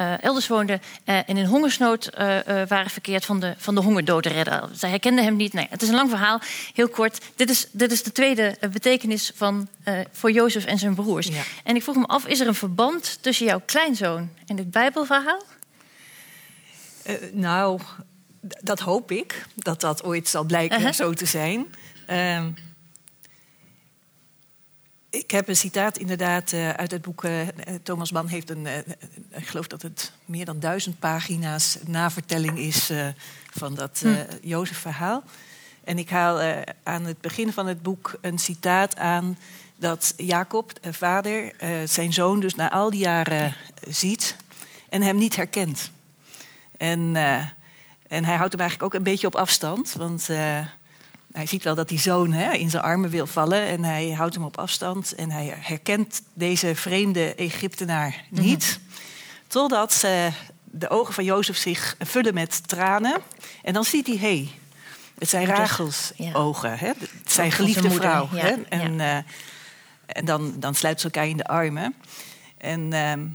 Speaker 1: uh, elders woonden uh, en in hongersnood uh, waren verkeerd van de, van de hongerdood redden. Zij herkenden hem niet. Nee, het is een lang verhaal, heel kort. Dit is, dit is de tweede betekenis van, voor Jozef en zijn broers. Ja. En ik vroeg me af, is er een verband tussen jouw kleinzoon en dit Bijbelverhaal?
Speaker 3: nou, dat hoop ik, dat dat ooit zal blijken -huh. zo te zijn. Ik heb een citaat inderdaad uh, uit het boek. Uh, Thomas Mann heeft een, uh, ik geloof dat het meer dan duizend pagina's navertelling is van dat hm. Jozef-verhaal. En ik haal aan het begin van het boek een citaat aan dat Jacob, vader, zijn zoon dus na al die jaren ziet en hem niet herkent. En, en hij houdt hem eigenlijk ook een beetje op afstand, want hij ziet wel dat die zoon hè, in zijn armen wil vallen en hij houdt hem op afstand en hij herkent deze vreemde Egyptenaar niet. Mm -hmm. Totdat ze de ogen van Jozef zich vullen met tranen. En dan ziet hij, hé, hey, het zijn Rachels
Speaker 1: Ja.
Speaker 3: ogen. Hè? Het zijn geliefde
Speaker 1: moeder,
Speaker 3: vrouw.
Speaker 1: ja,
Speaker 3: Hè? En, eh, en dan, dan sluiten ze elkaar in de armen. En ehm,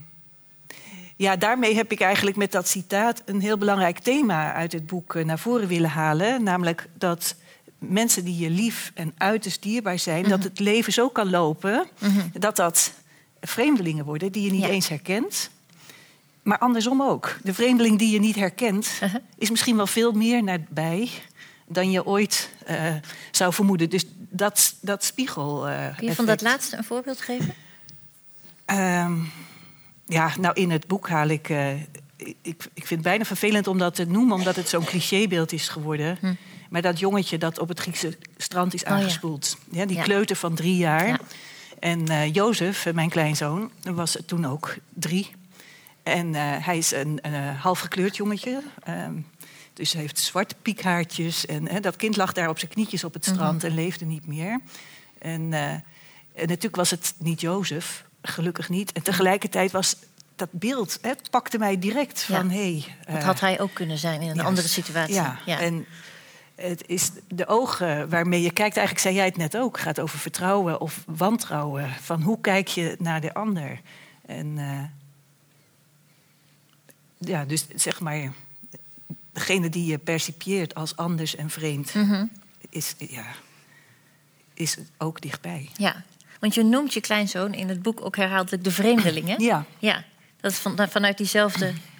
Speaker 3: ja, daarmee heb ik eigenlijk met dat citaat een heel belangrijk thema uit het boek eh, naar voren willen halen. Namelijk dat mensen die je lief en uiterst dierbaar zijn,
Speaker 1: Mhm.
Speaker 3: dat het leven zo kan lopen dat dat vreemdelingen worden die je niet
Speaker 1: Ja.
Speaker 3: eens herkent. Maar andersom ook. De vreemdeling die je niet herkent,
Speaker 1: Uh-huh.
Speaker 3: is misschien wel veel meer nabij dan je ooit eh, zou vermoeden. Dus dat, dat spiegel. eh,
Speaker 1: Kun je van dat laatste een voorbeeld geven?
Speaker 3: Ehm, ja, nou in het boek haal ik. eh, ik, ik vind het bijna vervelend om dat te noemen, omdat het zo'n clichébeeld is geworden.
Speaker 1: Hm.
Speaker 3: Maar dat jongetje dat op het Griekse strand is
Speaker 1: Oh, ja.
Speaker 3: aangespoeld. Ja, die
Speaker 1: Ja.
Speaker 3: kleuter van drie jaar.
Speaker 1: Ja.
Speaker 3: En eh Jozef, eh, mijn kleinzoon, was toen ook drie. En eh, hij is een, een eh, half gekleurd jongetje. Ehm, dus hij heeft zwarte piekhaartjes. En hè, dat kind lag daar op zijn knietjes op het
Speaker 1: Mhm.
Speaker 3: strand en leefde niet meer. En, en natuurlijk was het niet Jozef, gelukkig niet. En tegelijkertijd was dat beeld, hè, het pakte mij direct
Speaker 1: Ja.
Speaker 3: van... Hey,
Speaker 1: Dat had hij ook kunnen zijn in een
Speaker 3: juist.
Speaker 1: andere situatie.
Speaker 3: Ja, en het is de ogen waarmee je kijkt, eigenlijk zei jij het net ook, gaat over vertrouwen of wantrouwen. Van hoe kijk je naar de ander? En eh, ja, dus zeg maar, degene die je percipieert als anders en vreemd,
Speaker 1: Mhm.
Speaker 3: is, ja, is ook dichtbij.
Speaker 1: ja, want je noemt je kleinzoon in het boek ook herhaaldelijk de vreemdeling, hè?
Speaker 3: Ja.
Speaker 1: Ja, dat is van, vanuit diezelfde (clears throat)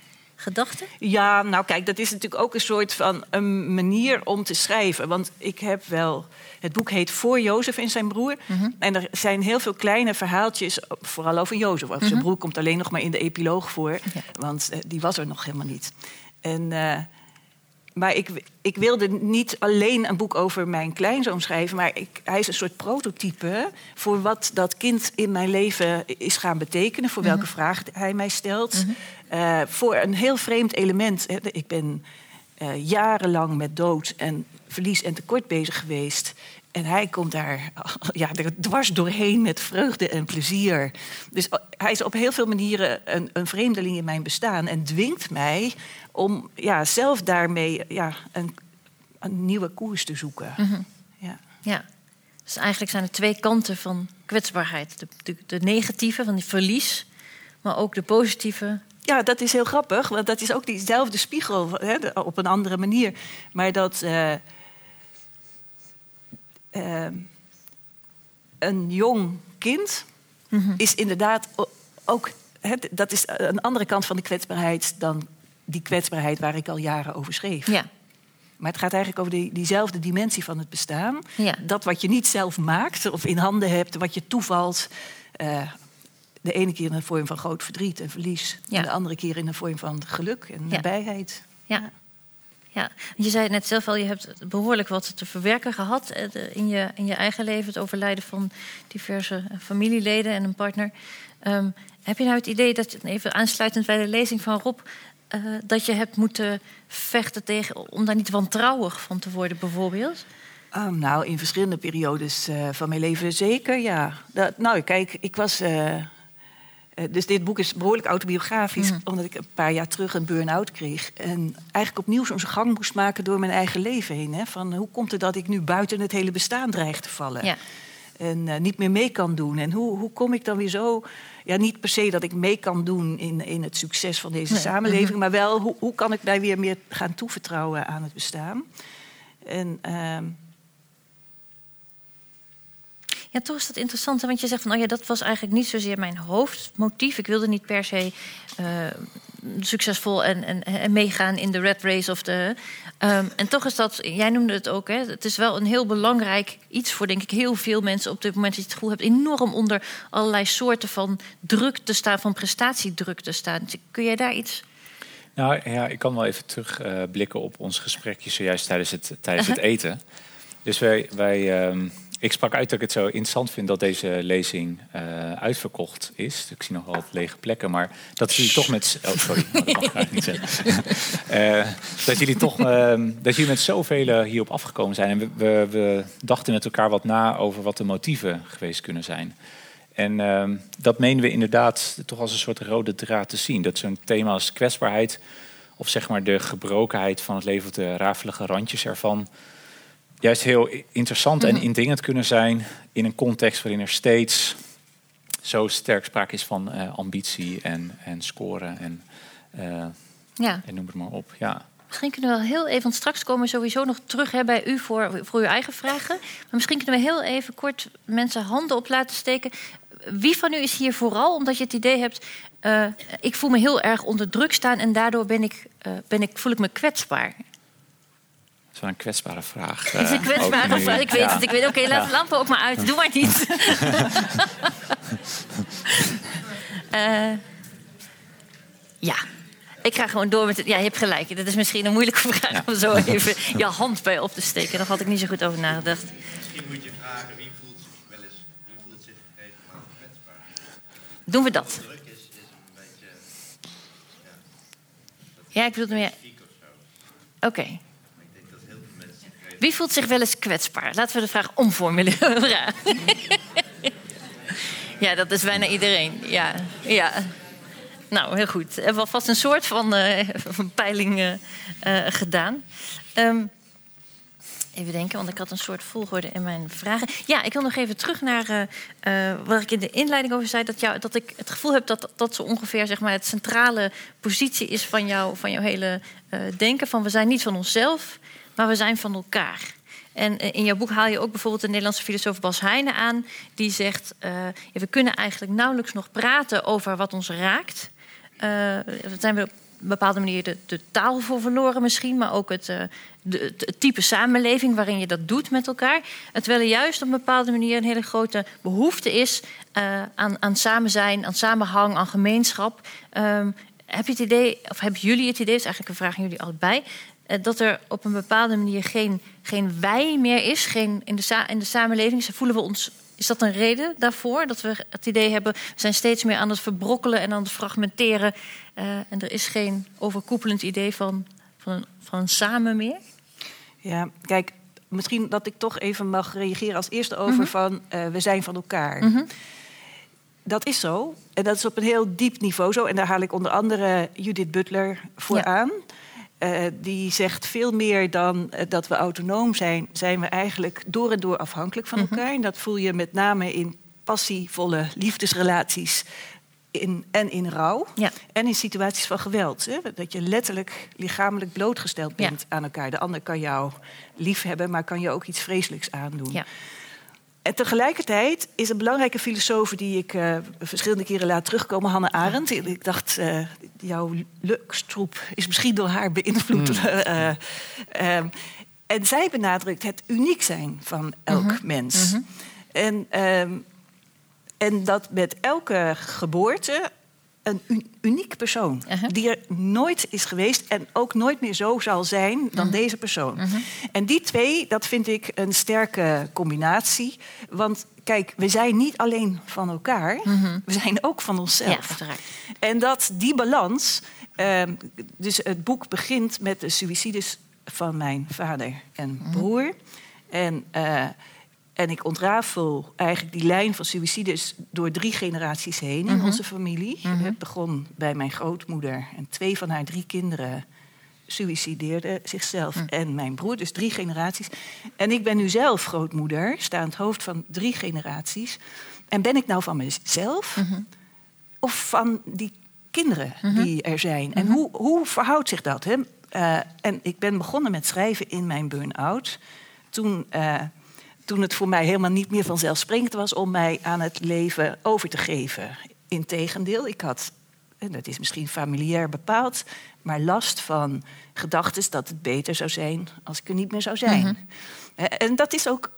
Speaker 1: gedachte.
Speaker 3: Ja, nou kijk, dat is natuurlijk ook een soort van een manier om te schrijven. Want ik heb wel. Het boek heet Voor Jozef en zijn broer. En er zijn heel veel kleine verhaaltjes, vooral over Jozef. Zijn broer komt alleen nog maar in de epiloog voor,
Speaker 1: Ja.
Speaker 3: want eh, die was er nog helemaal niet. En, eh, maar ik, ik wilde niet alleen een boek over mijn kleinzoon schrijven, maar ik, hij is een soort prototype voor wat dat kind in mijn leven is gaan betekenen, voor welke vraag hij mij stelt. Eh, voor een heel vreemd element. hè. Ik ben eh, jarenlang met dood en verlies en tekort bezig geweest. En hij komt daar (laughs) ja, er dwars doorheen met vreugde en plezier. Dus eh, hij is op heel veel manieren een, een vreemdeling in mijn bestaan. En dwingt mij om ja, zelf daarmee ja, een, een nieuwe koers te zoeken. ja.
Speaker 1: Ja. Dus eigenlijk zijn er twee kanten van kwetsbaarheid. De, de, de negatieve, van die verlies, maar ook de positieve.
Speaker 3: Ja, dat is heel grappig, want dat is ook diezelfde spiegel hè, op een andere manier. Maar dat eh, eh, een jong kind is inderdaad ook. Hè, dat is een andere kant van de kwetsbaarheid dan die kwetsbaarheid waar ik al jaren over schreef.
Speaker 1: Ja,
Speaker 3: Maar het gaat eigenlijk over die, diezelfde dimensie van het bestaan.
Speaker 1: Ja.
Speaker 3: Dat wat je niet zelf maakt of in handen hebt, wat je toevalt. eh, de ene keer in de vorm van groot verdriet en verlies.
Speaker 1: Ja.
Speaker 3: En de andere keer in de vorm van geluk en
Speaker 1: Ja.
Speaker 3: nabijheid.
Speaker 1: ja. Ja, je zei net zelf al, je hebt behoorlijk wat te verwerken gehad eh, in je, in je eigen leven. Het overlijden van diverse eh, familieleden en een partner. Ehm, heb je nou het idee dat, even aansluitend bij de lezing van Rob, eh, dat je hebt moeten vechten tegen, om daar niet wantrouwig van te worden, bijvoorbeeld?
Speaker 3: Ah, nou, in verschillende periodes van mijn leven zeker, ja. Dat, nou, kijk, ik was... dus dit boek is behoorlijk autobiografisch... omdat ik een paar jaar terug een burn-out kreeg. En eigenlijk opnieuw zo'n gang moest maken door mijn eigen leven heen. Hè? Van hoe komt het dat ik nu buiten het hele bestaan dreig te vallen?
Speaker 1: Ja.
Speaker 3: En eh, niet meer mee kan doen. En hoe, hoe kom ik dan weer zo... Ja, niet per se dat ik mee kan doen in, in het succes van deze
Speaker 1: Nee.
Speaker 3: samenleving... maar wel, hoe, hoe kan ik mij weer meer gaan toevertrouwen aan het bestaan? En... ehm,
Speaker 1: Ja, toch is dat interessant. hè, Want je zegt van, oh ja, dat was eigenlijk niet zozeer mijn hoofdmotief. Ik wilde niet per se eh, succesvol en, en, en meegaan in de red race of de. ehm, en toch is dat, jij noemde het ook, hè, het is wel een heel belangrijk iets voor, denk ik, heel veel mensen op dit moment. Dat je het gevoel hebt enorm onder allerlei soorten van druk te staan, van prestatiedruk te staan. Kun jij daar iets.
Speaker 2: Nou ja, ik kan wel even terugblikken blikken op ons gesprekje zojuist tijdens het, tijdens het eten. Dus wij, wij, ehm, ik sprak uit dat ik het zo interessant vind dat deze lezing eh, uitverkocht is. Ik zie nog wel wat lege plekken, maar dat jullie toch met... Oh, sorry, (laughs) dat mag ik eigenlijk niet zeggen. Eh, dat jullie toch ehm, dat jullie met zoveel hierop afgekomen zijn. En we, we, we dachten met elkaar wat na over wat de motieven geweest kunnen zijn. En ehm, dat menen we inderdaad toch als een soort rode draad te zien. Dat zo'n thema als kwetsbaarheid, of zeg maar de gebrokenheid van het leven, of de rafelige randjes ervan, juist heel interessant en indringend kunnen zijn in een context waarin er steeds zo sterk sprake is van eh, ambitie en, en scoren en, eh,
Speaker 1: Ja.
Speaker 2: en noem het maar op. Ja.
Speaker 1: Misschien kunnen we wel heel even, want straks komen we sowieso nog terug hè, bij u voor, voor uw eigen vragen. Maar misschien kunnen we heel even kort mensen handen op laten steken. Wie van u is hier vooral omdat je het idee hebt, eh, ik voel me heel erg onder druk staan en daardoor ben ik, ben ik, voel ik me kwetsbaar.
Speaker 2: Dat is wel een kwetsbare vraag.
Speaker 1: Het is
Speaker 2: eh,
Speaker 1: een kwetsbare
Speaker 2: ook nu.
Speaker 1: vraag. Ik weet
Speaker 2: Ja.
Speaker 1: het. Ik weet, oké, laat de lampen ook maar uit. Doe maar niet. (laughs) Eh, ja. Ik ga gewoon door met het. Ja, je hebt gelijk. Dat is misschien een moeilijke vraag
Speaker 2: Ja.
Speaker 1: om zo even je hand bij op te steken. Daar had ik niet zo goed over nagedacht.
Speaker 4: Misschien moet je vragen wie voelt zich wel eens, wie voelt zich regelmatig kwetsbaar.
Speaker 1: Doen we dat?
Speaker 4: Druk is, is een beetje
Speaker 1: Ja, ik bedoel meer. Oké
Speaker 4: ik denk dat heel veel mensen zich regelmatig
Speaker 1: Wie voelt zich wel eens kwetsbaar? Laten we de vraag omformuleren. (laughs) ja, dat is bijna iedereen. Ja, ja. Nou, heel goed. We hebben alvast een soort van, van peiling eh, eh, gedaan. Ehm, even denken, want ik had een soort volgorde in mijn vragen. Ja, ik wil nog even terug naar wat ik in de inleiding over zei. Dat, jou, dat ik het gevoel heb dat dat zo ongeveer zeg maar, het centrale positie is van, jou, van jouw hele denken. Van we zijn niet van onszelf, maar we zijn van elkaar. En eh, in jouw boek haal je ook bijvoorbeeld de Nederlandse filosoof Bas Heijnen aan. Die zegt, eh, we kunnen eigenlijk nauwelijks nog praten over wat ons raakt. Eh we zijn we op een bepaalde manier de, taal voor verloren misschien. Maar ook het, de, het, type samenleving waarin je dat doet met elkaar. Terwijl er juist op een bepaalde manier een hele grote behoefte is... aan, aan samen zijn, aan samenhang, aan gemeenschap. Ehm, heb je het idee, of hebben jullie het idee... is eigenlijk een vraag aan jullie allebei... eh, dat er op een bepaalde manier geen, geen wij meer is geen, in, de in de samenleving. Ze voelen we ons. Is dat een reden daarvoor? Dat we het idee hebben, we zijn steeds meer aan het verbrokkelen en aan het fragmenteren. eh, en er is geen overkoepelend idee van, van, een, van een samen meer?
Speaker 3: Ja, kijk, misschien dat ik toch even mag reageren als eerste over van eh, we zijn van elkaar.
Speaker 1: Mhm.
Speaker 3: Dat is zo. En dat is op een heel diep niveau zo. En daar haal ik onder andere Judith Butler voor
Speaker 1: Ja.
Speaker 3: aan. Eh, die zegt veel meer dan eh, dat we autonoom zijn, zijn we eigenlijk door en door afhankelijk van
Speaker 1: Mhm.
Speaker 3: elkaar. En dat voel je met name in passievolle liefdesrelaties in, en in rouw.
Speaker 1: Ja.
Speaker 3: En in situaties van geweld. Hè? Dat je letterlijk lichamelijk blootgesteld
Speaker 1: Ja.
Speaker 3: bent aan elkaar. De ander kan jou lief hebben, maar kan je ook iets vreselijks aandoen.
Speaker 1: Ja.
Speaker 3: En tegelijkertijd is een belangrijke filosoof die ik eh, verschillende keren laat terugkomen, Hannah Arendt. Ik dacht, eh, jouw lukstroep is misschien door haar beïnvloed. (laughs) Eh, ehm, en zij benadrukt het uniek zijn van elk mens. En, ehm, en dat met elke geboorte een uniek persoon.
Speaker 1: Uh-huh.
Speaker 3: Die er nooit is geweest en ook nooit meer zo zal zijn dan deze persoon. En die twee, dat vind ik een sterke combinatie. Want kijk, we zijn niet alleen van elkaar, we zijn ook van
Speaker 1: Ja,
Speaker 3: onszelf.
Speaker 1: uiteraard.
Speaker 3: En dat die balans. ehm, dus het boek begint met de suïcides van mijn vader en broer. En, eh, en ik ontrafel eigenlijk die lijn van suïcides door drie generaties heen in onze familie. Het begon bij mijn grootmoeder en twee van haar drie kinderen suïcideerden zichzelf en mijn broer, dus drie generaties. En ik ben nu zelf grootmoeder, sta aan het hoofd van drie generaties. En ben ik nou van mezelf of van die kinderen die er zijn? En hoe, hoe verhoudt zich dat? Hè? Eh, en ik ben begonnen met schrijven in mijn burn-out. Toen, eh, toen het voor mij helemaal niet meer vanzelfsprekend was om mij aan het leven over te geven. Integendeel, ik had, en dat is misschien familiair bepaald, maar last van gedachten dat het beter zou zijn als ik er niet meer zou zijn. Eh, En dat is ook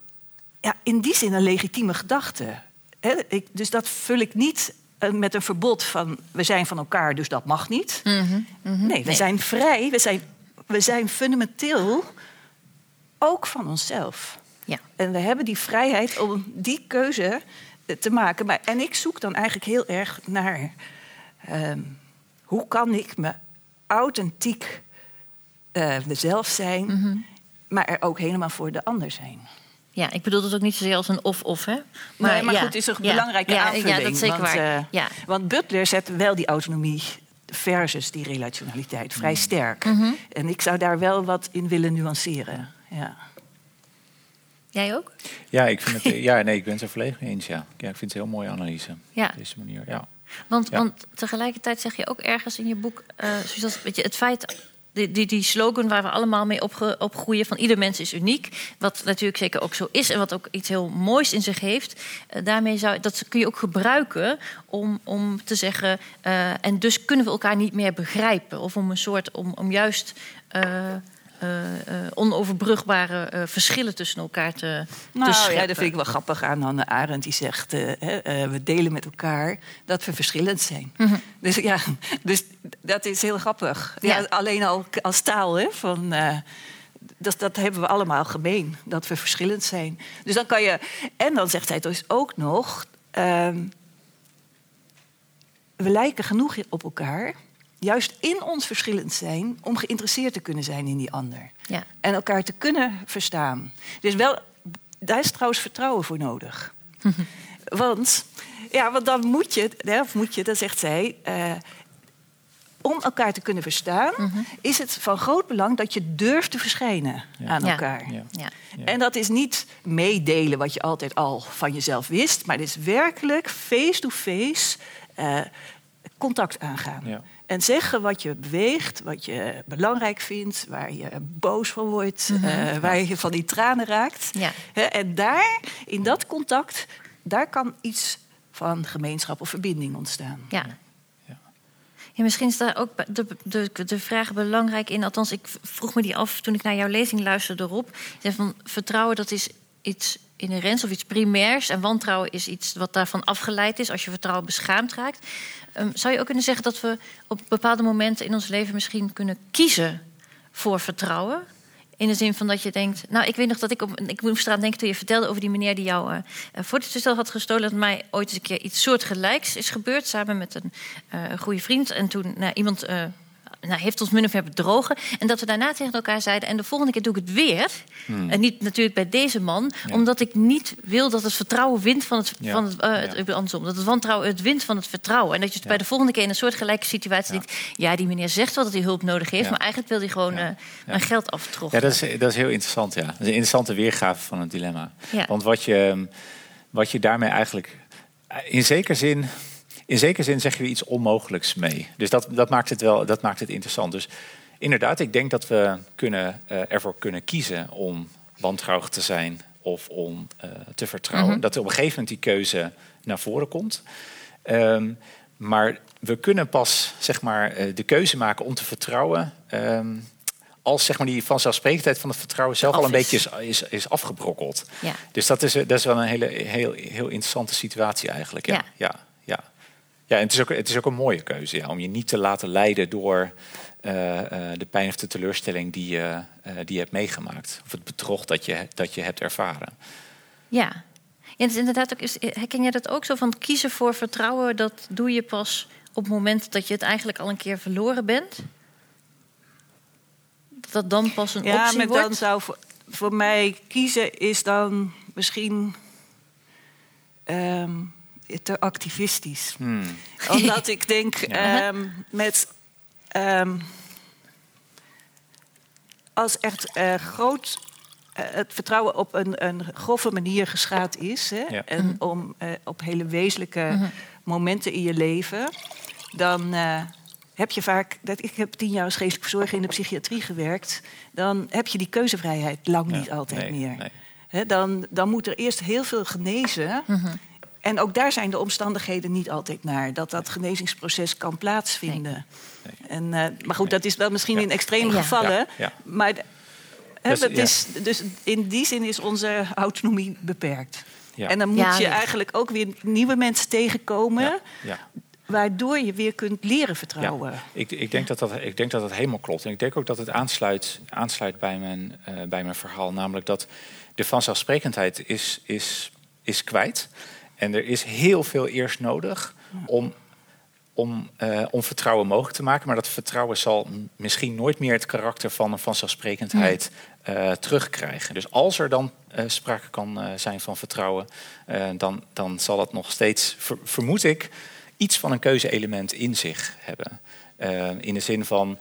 Speaker 3: ja, in die zin een legitieme gedachte. Dus dat vul ik niet eh, met een verbod van we zijn van elkaar, dus dat mag niet. Nee, we
Speaker 1: Nee.
Speaker 3: zijn vrij, we zijn, we zijn fundamenteel ook van onszelf.
Speaker 1: Ja.
Speaker 3: En we hebben die vrijheid om die keuze eh, te maken. Maar, en ik zoek dan eigenlijk heel erg naar ehm, hoe kan ik me authentiek eh, mezelf zijn, maar er ook helemaal voor de ander zijn.
Speaker 1: Ja, ik bedoel het ook niet zozeer als een of-of, hè?
Speaker 3: Maar, maar
Speaker 1: ja,
Speaker 3: goed, het is een
Speaker 1: ja,
Speaker 3: belangrijke
Speaker 1: ja,
Speaker 3: aanvulling.
Speaker 1: Ja, dat is zeker
Speaker 3: want,
Speaker 1: waar.
Speaker 3: eh,
Speaker 1: ja.
Speaker 3: Want Butler zet wel die autonomie versus die relationaliteit vrij sterk.
Speaker 1: Mhm.
Speaker 3: En ik zou daar wel wat in willen nuanceren. Ja.
Speaker 1: Jij ook?
Speaker 2: Ja, ik vind het, ja, nee, ik ben het er volledig mee eens. Ja. ja, ik vind het een heel mooie analyse.
Speaker 1: Ja.
Speaker 2: Op deze manier. Ja.
Speaker 1: Want,
Speaker 2: Ja.
Speaker 1: want tegelijkertijd zeg je ook ergens in je boek, eh, zoals weet je, het feit, die, die, die slogan waar we allemaal mee opge, opgroeien van ieder mens is uniek, wat natuurlijk zeker ook zo is en wat ook iets heel moois in zich heeft, eh, daarmee zou, dat kun je ook gebruiken om, om te zeggen, eh, en dus kunnen we elkaar niet meer begrijpen, of om een soort, om, om juist eh, eh, eh, onoverbrugbare eh, verschillen tussen elkaar te,
Speaker 3: Nou
Speaker 1: te
Speaker 3: ja, dat vind ik wel grappig aan Hannah Arendt. Die zegt, eh, eh, we delen met elkaar dat we verschillend zijn.
Speaker 1: Mhm.
Speaker 3: Dus ja, dus dat is heel grappig. Ja,
Speaker 1: Ja.
Speaker 3: Alleen al als taal, hè, van... eh, dat, dat hebben we allemaal gemeen, dat we verschillend zijn. Dus dan kan je... En dan zegt hij dus ook nog... ehm, we lijken genoeg op elkaar... juist in ons verschillend zijn... om geïnteresseerd te kunnen zijn in die ander.
Speaker 1: Ja.
Speaker 3: En elkaar te kunnen verstaan. Dus wel, daar is trouwens vertrouwen voor nodig. (laughs) want, ja, want dan moet je, hè, of moet je, dat zegt zij... eh, om elkaar te kunnen verstaan, is het van groot belang dat je durft te verschijnen
Speaker 2: Ja.
Speaker 3: aan elkaar.
Speaker 2: Ja.
Speaker 1: Ja.
Speaker 2: Ja.
Speaker 3: En dat is niet meedelen wat je altijd al van jezelf wist, maar het is werkelijk face-to-face eh, contact aangaan. En zeggen wat je beweegt, wat je belangrijk vindt, waar je boos van wordt, eh, waar je van die tranen raakt.
Speaker 1: Ja.
Speaker 3: En daar, in dat contact, daar kan iets van gemeenschap of verbinding ontstaan.
Speaker 1: Ja.
Speaker 2: Ja.
Speaker 1: Ja, misschien is daar ook de, de, de vraag belangrijk in. Althans, ik vroeg me die af toen ik naar jouw lezing luisterde erop. Van vertrouwen, dat is iets inherents of iets primairs. En wantrouwen is iets wat daarvan afgeleid is als je vertrouwen beschaamd raakt. Ehm, zou je ook kunnen zeggen dat we op bepaalde momenten in ons leven misschien kunnen kiezen voor vertrouwen? In de zin van dat je denkt. Nou, ik weet nog dat ik op. Ik moest eraan denken toen je vertelde over die meneer die jou uh, voortitstel had gestolen. Dat mij ooit eens een keer iets soortgelijks is gebeurd. Samen met een uh, goede vriend. En toen nou, iemand. Nou, heeft ons min of meer bedrogen. En dat we daarna tegen elkaar zeiden... en de volgende keer doe ik het weer. Hmm. En niet natuurlijk bij deze man. Ja. Omdat ik niet wil dat het vertrouwen wint van het...
Speaker 2: Ja.
Speaker 1: Van het, uh, het
Speaker 2: Ja.
Speaker 1: andersom, dat het wantrouwen het wint van het vertrouwen. En dat je het bij de volgende keer in een soortgelijke situatie denkt... ja, die meneer zegt wel dat hij hulp nodig heeft... Maar eigenlijk wil hij gewoon uh, mijn geld aftrokken.
Speaker 2: Ja, dat is, dat is heel interessant. Ja. Dat is een interessante weergave van het dilemma. Want wat je, wat je daarmee eigenlijk. In zekere zin. In zekere zin zeg je iets onmogelijks mee. Dus dat, dat, maakt het wel, dat maakt het interessant. Dus inderdaad, ik denk dat we kunnen, uh, ervoor kunnen kiezen om wantrouwig te zijn of om uh, te vertrouwen.
Speaker 1: Mhm.
Speaker 2: Dat er op een gegeven moment die keuze naar voren komt. Um, maar we kunnen pas zeg maar, uh, de keuze maken om te vertrouwen. Um, als zeg maar, die vanzelfsprekendheid van het vertrouwen zelf al een
Speaker 1: is.
Speaker 2: beetje is, is, is afgebrokkeld.
Speaker 1: Ja.
Speaker 2: Dus dat is, dat is wel een hele, heel, heel interessante situatie eigenlijk. Ja,
Speaker 1: Ja.
Speaker 2: ja. ja, ja. en het is, ook, het is ook een mooie keuze ja, om je niet te laten leiden door uh, uh, de pijn of de teleurstelling die je, uh, die je hebt meegemaakt. Of het bedrog dat je, dat je hebt ervaren.
Speaker 1: Ja. Ja, het is inderdaad ook, is, herken jij dat ook zo van kiezen voor vertrouwen? Dat doe je pas op het moment dat je het eigenlijk al een keer verloren bent? Dat dat dan pas een
Speaker 3: Ja,
Speaker 1: optie
Speaker 3: maar
Speaker 1: wordt?
Speaker 3: dan zou voor, voor mij kiezen is dan misschien um, te activistisch.
Speaker 2: Hmm.
Speaker 3: Omdat ik denk
Speaker 1: Ja.
Speaker 3: um, met. Um, als echt uh, groot uh, het vertrouwen op een, een grove manier geschaad is. Hè,
Speaker 2: Ja.
Speaker 3: En
Speaker 1: Mhm.
Speaker 3: om uh, op hele wezenlijke
Speaker 1: Mhm.
Speaker 3: momenten in je leven. Dan uh, heb je vaak. Dat, ik heb tien jaar als geestelijk verzorger in de psychiatrie gewerkt. Dan heb je die keuzevrijheid lang
Speaker 2: Ja,
Speaker 3: niet altijd
Speaker 2: nee,
Speaker 3: meer.
Speaker 2: nee.
Speaker 3: Hè, dan, dan moet er eerst heel veel genezen.
Speaker 1: Mhm.
Speaker 3: En ook daar zijn de omstandigheden niet altijd naar. Dat dat genezingsproces kan plaatsvinden. En, uh, maar goed, dat is wel misschien
Speaker 2: Ja.
Speaker 3: in extreme
Speaker 1: Ja.
Speaker 3: gevallen.
Speaker 2: Ja, ja.
Speaker 3: Maar hè,
Speaker 2: Dus,
Speaker 3: dat
Speaker 2: ja.
Speaker 3: is, dus in die zin is onze autonomie beperkt.
Speaker 2: Ja.
Speaker 3: En dan moet
Speaker 1: Ja,
Speaker 3: je eigenlijk ook weer nieuwe mensen tegenkomen...
Speaker 2: Ja, ja.
Speaker 3: waardoor je weer kunt leren vertrouwen.
Speaker 2: Ja, ik, ik, denk dat dat, ik denk dat dat helemaal klopt. En ik denk ook dat het aansluit, aansluit bij, mijn, eh, bij mijn verhaal. Namelijk dat de vanzelfsprekendheid is, is, is kwijt. En er is heel veel eerst nodig om om, eh, om vertrouwen mogelijk te maken. Maar dat vertrouwen zal misschien nooit meer het karakter van een vanzelfsprekendheid eh, terugkrijgen. Dus als er dan eh, sprake kan zijn van vertrouwen, dan, dan zal het nog steeds, ver- vermoed ik, iets van een keuze-element in zich hebben. In de zin van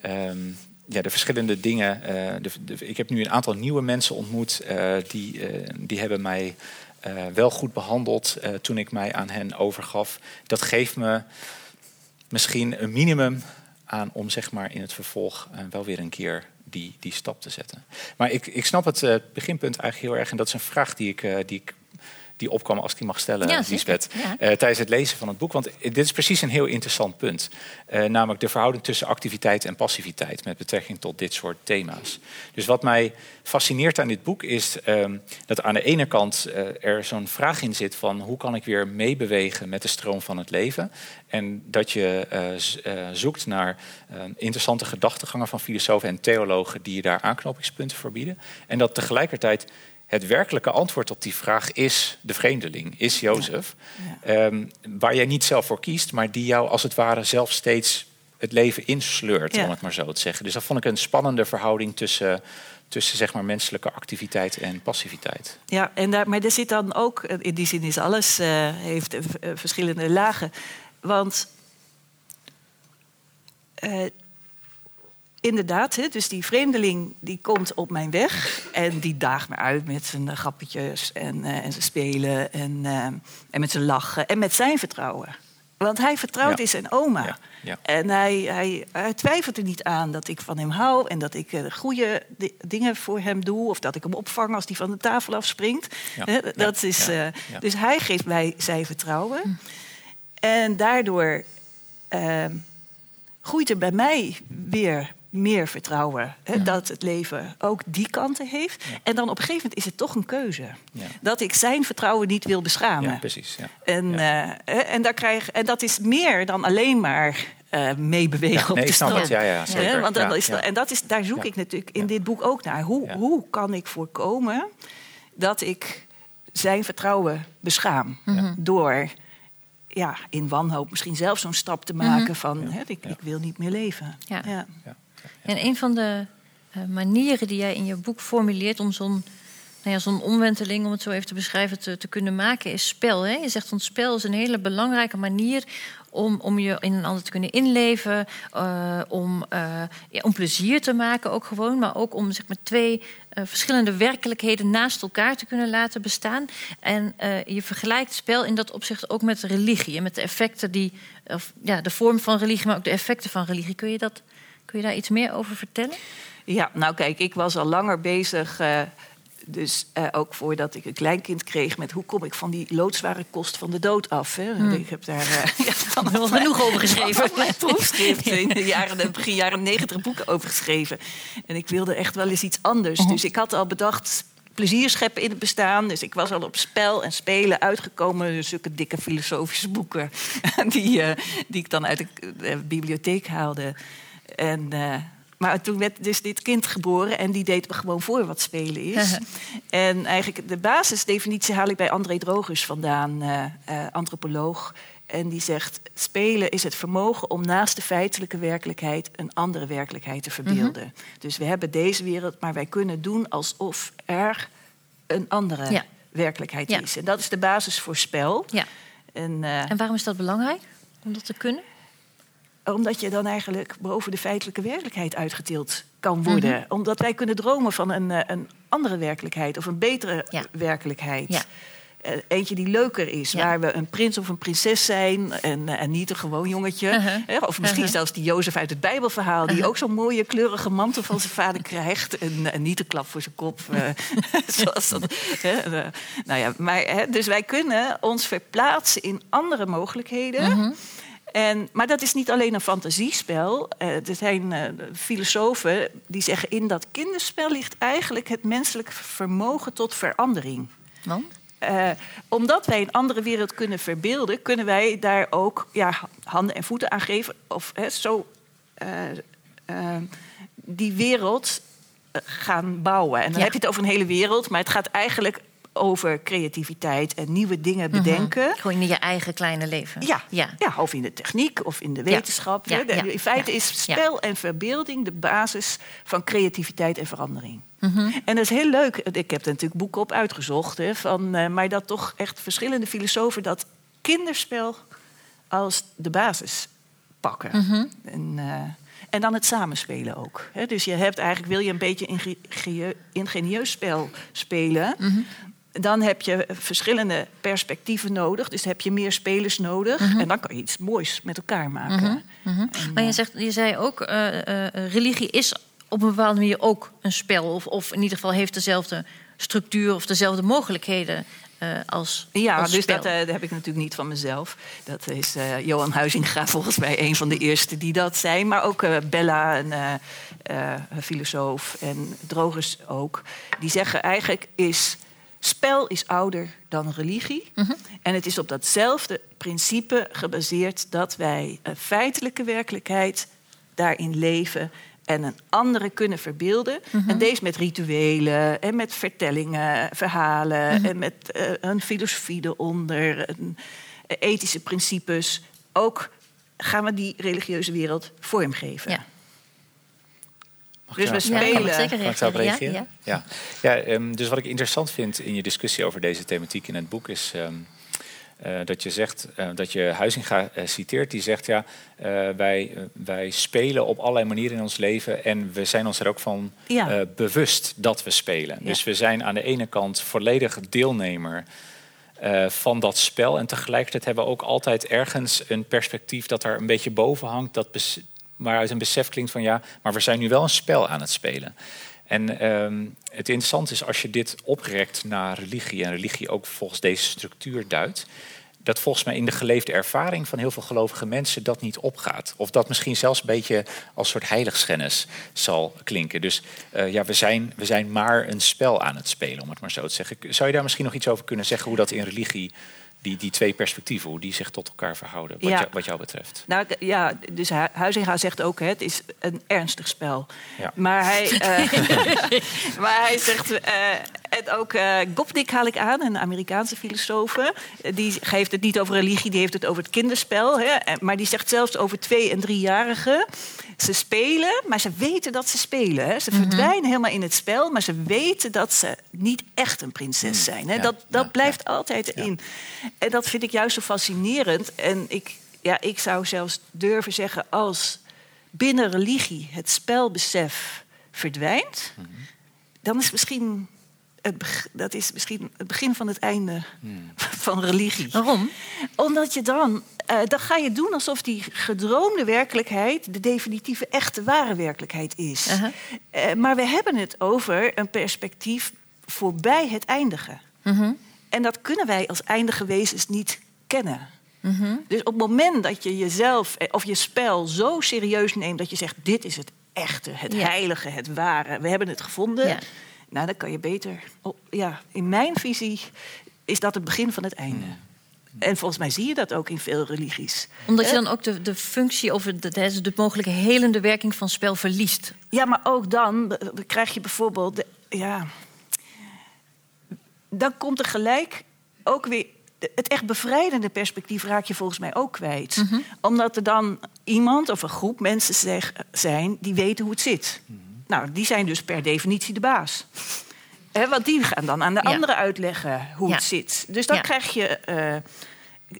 Speaker 2: ehm, ja, de verschillende dingen. de, de- ik heb nu een aantal nieuwe mensen ontmoet die, die hebben mij eh, wel goed behandeld eh, toen ik mij aan hen overgaf. Dat geeft me misschien een minimum aan om zeg maar in het vervolg eh, wel weer een keer die, die stap te zetten. Maar ik, ik snap het beginpunt eigenlijk heel erg. En dat is een vraag die ik, die ik die opkwam als ik die mag stellen,
Speaker 1: Ja.
Speaker 2: Lisbeth.
Speaker 1: Ja.
Speaker 2: eh, tijdens het lezen van het boek. Want dit is precies een heel interessant punt. Eh, namelijk de verhouding tussen activiteit en passiviteit met betrekking tot dit soort thema's. Dus wat mij fascineert aan dit boek is ehm, dat aan de ene kant eh, er zo'n vraag in zit van hoe kan ik weer meebewegen met de stroom van het leven. En dat je zoekt naar interessante gedachtegangen van filosofen en theologen die je daar aanknopingspunten voor bieden. En dat tegelijkertijd het werkelijke antwoord op die vraag is de vreemdeling, is Jozef. Ehm, waar jij niet zelf voor kiest, maar die jou als het ware zelf steeds het leven insleurt,
Speaker 3: Ja.
Speaker 2: om het maar zo te zeggen. Dus dat vond ik een spannende verhouding tussen, tussen zeg maar, menselijke activiteit en passiviteit.
Speaker 3: Ja, en daar, maar er zit dan ook, in die zin is alles, eh, heeft eh, verschillende lagen. Want eh, inderdaad, hè, dus die vreemdeling die komt op mijn weg en die daagt me uit met zijn eh, grappetjes en, eh, en zijn spelen en, eh, en met zijn lachen en met zijn vertrouwen. Want hij vertrouwt
Speaker 2: Ja.
Speaker 3: in zijn oma.
Speaker 2: Ja, ja.
Speaker 3: En hij, hij, hij twijfelt er niet aan dat ik van hem hou en dat ik goede di- dingen voor hem doe. Of dat ik hem opvang als hij van de tafel afspringt.
Speaker 2: Ja,
Speaker 3: Hè,
Speaker 2: ja,
Speaker 3: dat is,
Speaker 2: ja,
Speaker 3: eh,
Speaker 2: ja.
Speaker 3: Dus hij geeft mij zijn vertrouwen. En daardoor groeit er bij mij weer meer vertrouwen. Hè, Dat het leven ook die kanten heeft. En dan op een gegeven moment is het toch een keuze.
Speaker 2: Ja.
Speaker 3: Dat ik zijn vertrouwen niet wil beschamen.
Speaker 2: Ja, precies. Ja.
Speaker 3: En,
Speaker 2: Ja.
Speaker 3: eh, hè, en, daar krijg, en dat is meer dan alleen maar eh, meebewegen
Speaker 2: Ja,
Speaker 3: op
Speaker 2: nee,
Speaker 3: de.
Speaker 2: Ja, ja, zeker.
Speaker 3: Want dan is. En dat is, daar zoek
Speaker 2: Ja.
Speaker 3: ik natuurlijk in
Speaker 2: Ja.
Speaker 3: dit boek ook naar. Hoe,
Speaker 2: Ja.
Speaker 3: hoe kan ik voorkomen dat ik zijn vertrouwen beschaam? Door ja, in wanhoop misschien zelf zo'n stap te maken van... Hè, ik, ik wil niet meer leven.
Speaker 1: Ja.
Speaker 3: Ja.
Speaker 1: En een van de eh, manieren die jij in je boek formuleert om zo'n nou ja, omwenteling, om het zo even te beschrijven, te, te kunnen maken, is spel. Hè? Je zegt van spel is een hele belangrijke manier om, om je in een ander te kunnen inleven, eh, om, eh, om plezier te maken ook gewoon, maar ook om zeg maar, twee verschillende werkelijkheden naast elkaar te kunnen laten bestaan. En je vergelijkt spel in dat opzicht ook met religie en met de effecten die, of ja, de vorm van religie, maar ook de effecten van religie. Kun je, dat, kun je daar iets meer over vertellen?
Speaker 3: Ja, nou kijk, ik was al langer bezig. eh, dus eh, ook voordat ik een kleinkind kreeg met hoe kom ik van die loodzware kost van de dood af. Hè? Ik heb daar eh, (laughs) ja, van (laughs)
Speaker 1: genoeg over (laughs) geschreven.
Speaker 3: mijn proefschrift in de jaren, begin jaren negentig boeken over geschreven. En ik wilde echt wel eens iets anders. Dus ik had al bedacht plezier scheppen in het bestaan. Dus ik was al op spel en spelen uitgekomen. Dus zulke dikke filosofische boeken die, die ik dan uit de bibliotheek haalde. En, eh, maar toen werd dus dit kind geboren en die deed me gewoon voor wat spelen is. (laughs) en eigenlijk de basisdefinitie haal ik bij André Drogers vandaan, eh, eh, antropoloog. En die zegt: spelen is het vermogen om naast de feitelijke werkelijkheid een andere werkelijkheid te verbeelden. Dus we hebben deze wereld, maar wij kunnen doen alsof er een andere
Speaker 1: Ja.
Speaker 3: werkelijkheid
Speaker 1: Ja.
Speaker 3: is. En dat is de basis voor spel.
Speaker 1: Ja.
Speaker 3: En,
Speaker 1: En waarom is dat belangrijk om dat te kunnen?
Speaker 3: Omdat je dan eigenlijk boven de feitelijke werkelijkheid uitgetild kan worden. Omdat wij kunnen dromen van een, eh, een andere werkelijkheid of een betere
Speaker 1: Ja.
Speaker 3: werkelijkheid.
Speaker 1: Ja.
Speaker 3: Eh, eentje die leuker is,
Speaker 1: Ja.
Speaker 3: waar we een prins of een prinses zijn en, eh, en niet een gewoon jongetje.
Speaker 1: Uh-huh.
Speaker 3: Hè, Of misschien
Speaker 1: Uh-huh.
Speaker 3: zelfs die Jozef uit het Bijbelverhaal, die ook zo'n mooie kleurige mantel van zijn vader krijgt. En, en niet een klap voor zijn kop. (laughs) zoals dat, hè, nou ja, maar, hè, dus wij kunnen ons verplaatsen in andere mogelijkheden. En, maar dat is niet alleen een fantasiespel. Eh, er zijn eh, filosofen die zeggen... in dat kinderspel ligt eigenlijk het menselijk vermogen tot verandering.
Speaker 1: Want?
Speaker 3: Eh, omdat wij een andere wereld kunnen verbeelden... kunnen wij daar ook ja, handen en voeten aan geven. Of hè, zo die wereld gaan bouwen. En dan
Speaker 1: Ja.
Speaker 3: heb je het over een hele wereld... maar het gaat eigenlijk over creativiteit en nieuwe dingen bedenken.
Speaker 1: Gewoon in je eigen kleine leven.
Speaker 3: Ja,
Speaker 1: ja.
Speaker 3: ja. of in de techniek of in de wetenschap.
Speaker 1: Ja, ja,
Speaker 3: in feite is spel en verbeelding de basis van creativiteit en verandering.
Speaker 1: Mhm.
Speaker 3: En dat is heel leuk. Ik heb er natuurlijk boeken op uitgezocht. Hè, van, eh, maar dat toch echt verschillende filosofen dat kinderspel als de basis pakken.
Speaker 1: Mhm.
Speaker 3: En, eh, en dan het samenspelen ook. Dus je hebt eigenlijk, wil je een beetje inge- ge- ingenieus spel spelen...
Speaker 1: Mhm.
Speaker 3: Dan heb je verschillende perspectieven nodig. Dus heb je meer spelers nodig.
Speaker 1: Mhm.
Speaker 3: En dan kan je iets moois met elkaar maken. En,
Speaker 1: Maar je,
Speaker 3: eh,
Speaker 1: zegt, je zei ook, eh, religie is op een bepaalde manier ook een spel. Of, of in ieder geval heeft dezelfde structuur of dezelfde mogelijkheden eh, als,
Speaker 3: Ja,
Speaker 1: als
Speaker 3: dus dat, dat heb ik natuurlijk niet van mezelf. Dat is Johan Huizinga (laughs) volgens mij een van de eerste die dat zei. Maar ook Bella, een een filosoof, en Drogers ook. Die zeggen eigenlijk is... Spel is ouder dan religie. En het is op datzelfde principe gebaseerd... dat wij een feitelijke werkelijkheid daarin leven... en een andere kunnen verbeelden. En deze met rituelen en met vertellingen, verhalen... en met eh, een filosofie eronder, een, eh, ethische principes. Ook gaan we die religieuze wereld vormgeven.
Speaker 1: Ja.
Speaker 3: Dus we
Speaker 2: daar-
Speaker 1: Ja, kan ik
Speaker 3: spelen.
Speaker 2: daarop
Speaker 1: reageren? Ja,
Speaker 2: Ja, ja. ehm, dus wat ik interessant vind in je discussie over deze thematiek in het boek is ehm, eh, dat je zegt eh, dat je Huizinga eh, citeert, die zegt ja, eh, wij, wij spelen op allerlei manieren in ons leven en we zijn ons er ook van
Speaker 3: Ja.
Speaker 2: eh, bewust dat we spelen.
Speaker 3: Ja.
Speaker 2: Dus we zijn aan de ene kant volledig deelnemer eh, van dat spel. En tegelijkertijd hebben we ook altijd ergens een perspectief dat er een beetje boven hangt. Dat bes- waaruit een besef klinkt van ja, maar we zijn nu wel een spel aan het spelen. En ehm, het interessante is als je dit oprekt naar religie en religie ook volgens deze structuur duidt. Dat volgens mij in de geleefde ervaring van heel veel gelovige mensen dat niet opgaat. Of dat misschien zelfs een beetje als soort heiligschennis zal klinken. Dus eh, ja, we zijn, we zijn maar een spel aan het spelen, om het maar zo te zeggen. Zou je daar misschien nog iets over kunnen zeggen hoe dat in religie, die, die twee perspectieven, hoe die zich tot elkaar verhouden, wat,
Speaker 3: Ja.
Speaker 2: jou, wat jou betreft?
Speaker 3: Nou ja, dus Hu- Huizinga zegt ook, hè, het is een ernstig spel.
Speaker 2: Ja.
Speaker 3: Maar, hij, eh, (laughs) (laughs) maar hij zegt, eh, en ook eh Gopnik haal ik aan, een Amerikaanse filosoof. eh, Die geeft het niet over religie, die heeft het over het kinderspel. Hè, maar die zegt zelfs over twee- en driejarigen. Ze spelen, maar ze weten dat ze spelen. Hè. Ze verdwijnen helemaal in het spel, maar ze weten dat ze niet echt een prinses zijn. Hè.
Speaker 2: Ja,
Speaker 3: Dat, dat
Speaker 2: ja,
Speaker 3: blijft altijd in. En dat vind ik juist zo fascinerend. En ik, ja, ik zou zelfs durven zeggen, als binnen religie het spelbesef verdwijnt, dan is misschien het, dat is misschien het begin van het einde (laughs) van religie.
Speaker 1: Waarom?
Speaker 3: Omdat je dan, eh, dan ga je doen alsof die gedroomde werkelijkheid de definitieve, echte, ware werkelijkheid is. Eh, maar we hebben het over een perspectief voorbij het eindige.
Speaker 1: Mhm.
Speaker 3: En dat kunnen wij als eindige wezens niet kennen. Dus op het moment dat je jezelf eh, of je spel zo serieus neemt dat je zegt: dit is het echte, het
Speaker 1: Ja.
Speaker 3: heilige, het ware, we hebben het gevonden.
Speaker 1: Ja.
Speaker 3: Nou, dan kan je beter. oh, ja, in mijn visie is dat het begin van het einde. En volgens mij zie je dat ook in veel religies.
Speaker 1: Omdat je
Speaker 3: Eh,
Speaker 1: dan ook de, de functie of de, de, de mogelijke helende werking van spel verliest.
Speaker 3: Ja, maar ook dan krijg je bijvoorbeeld. de- ja, dan komt er gelijk ook weer. Het echt bevrijdende perspectief raak je volgens mij ook kwijt. Omdat er dan iemand of een groep mensen zeg, zijn die weten hoe het zit. Nou, die zijn dus per definitie de baas. Hè, want die gaan dan aan de
Speaker 1: Ja.
Speaker 3: anderen uitleggen hoe
Speaker 1: Ja.
Speaker 3: het zit. Dus dan
Speaker 1: Ja.
Speaker 3: krijg je. eh,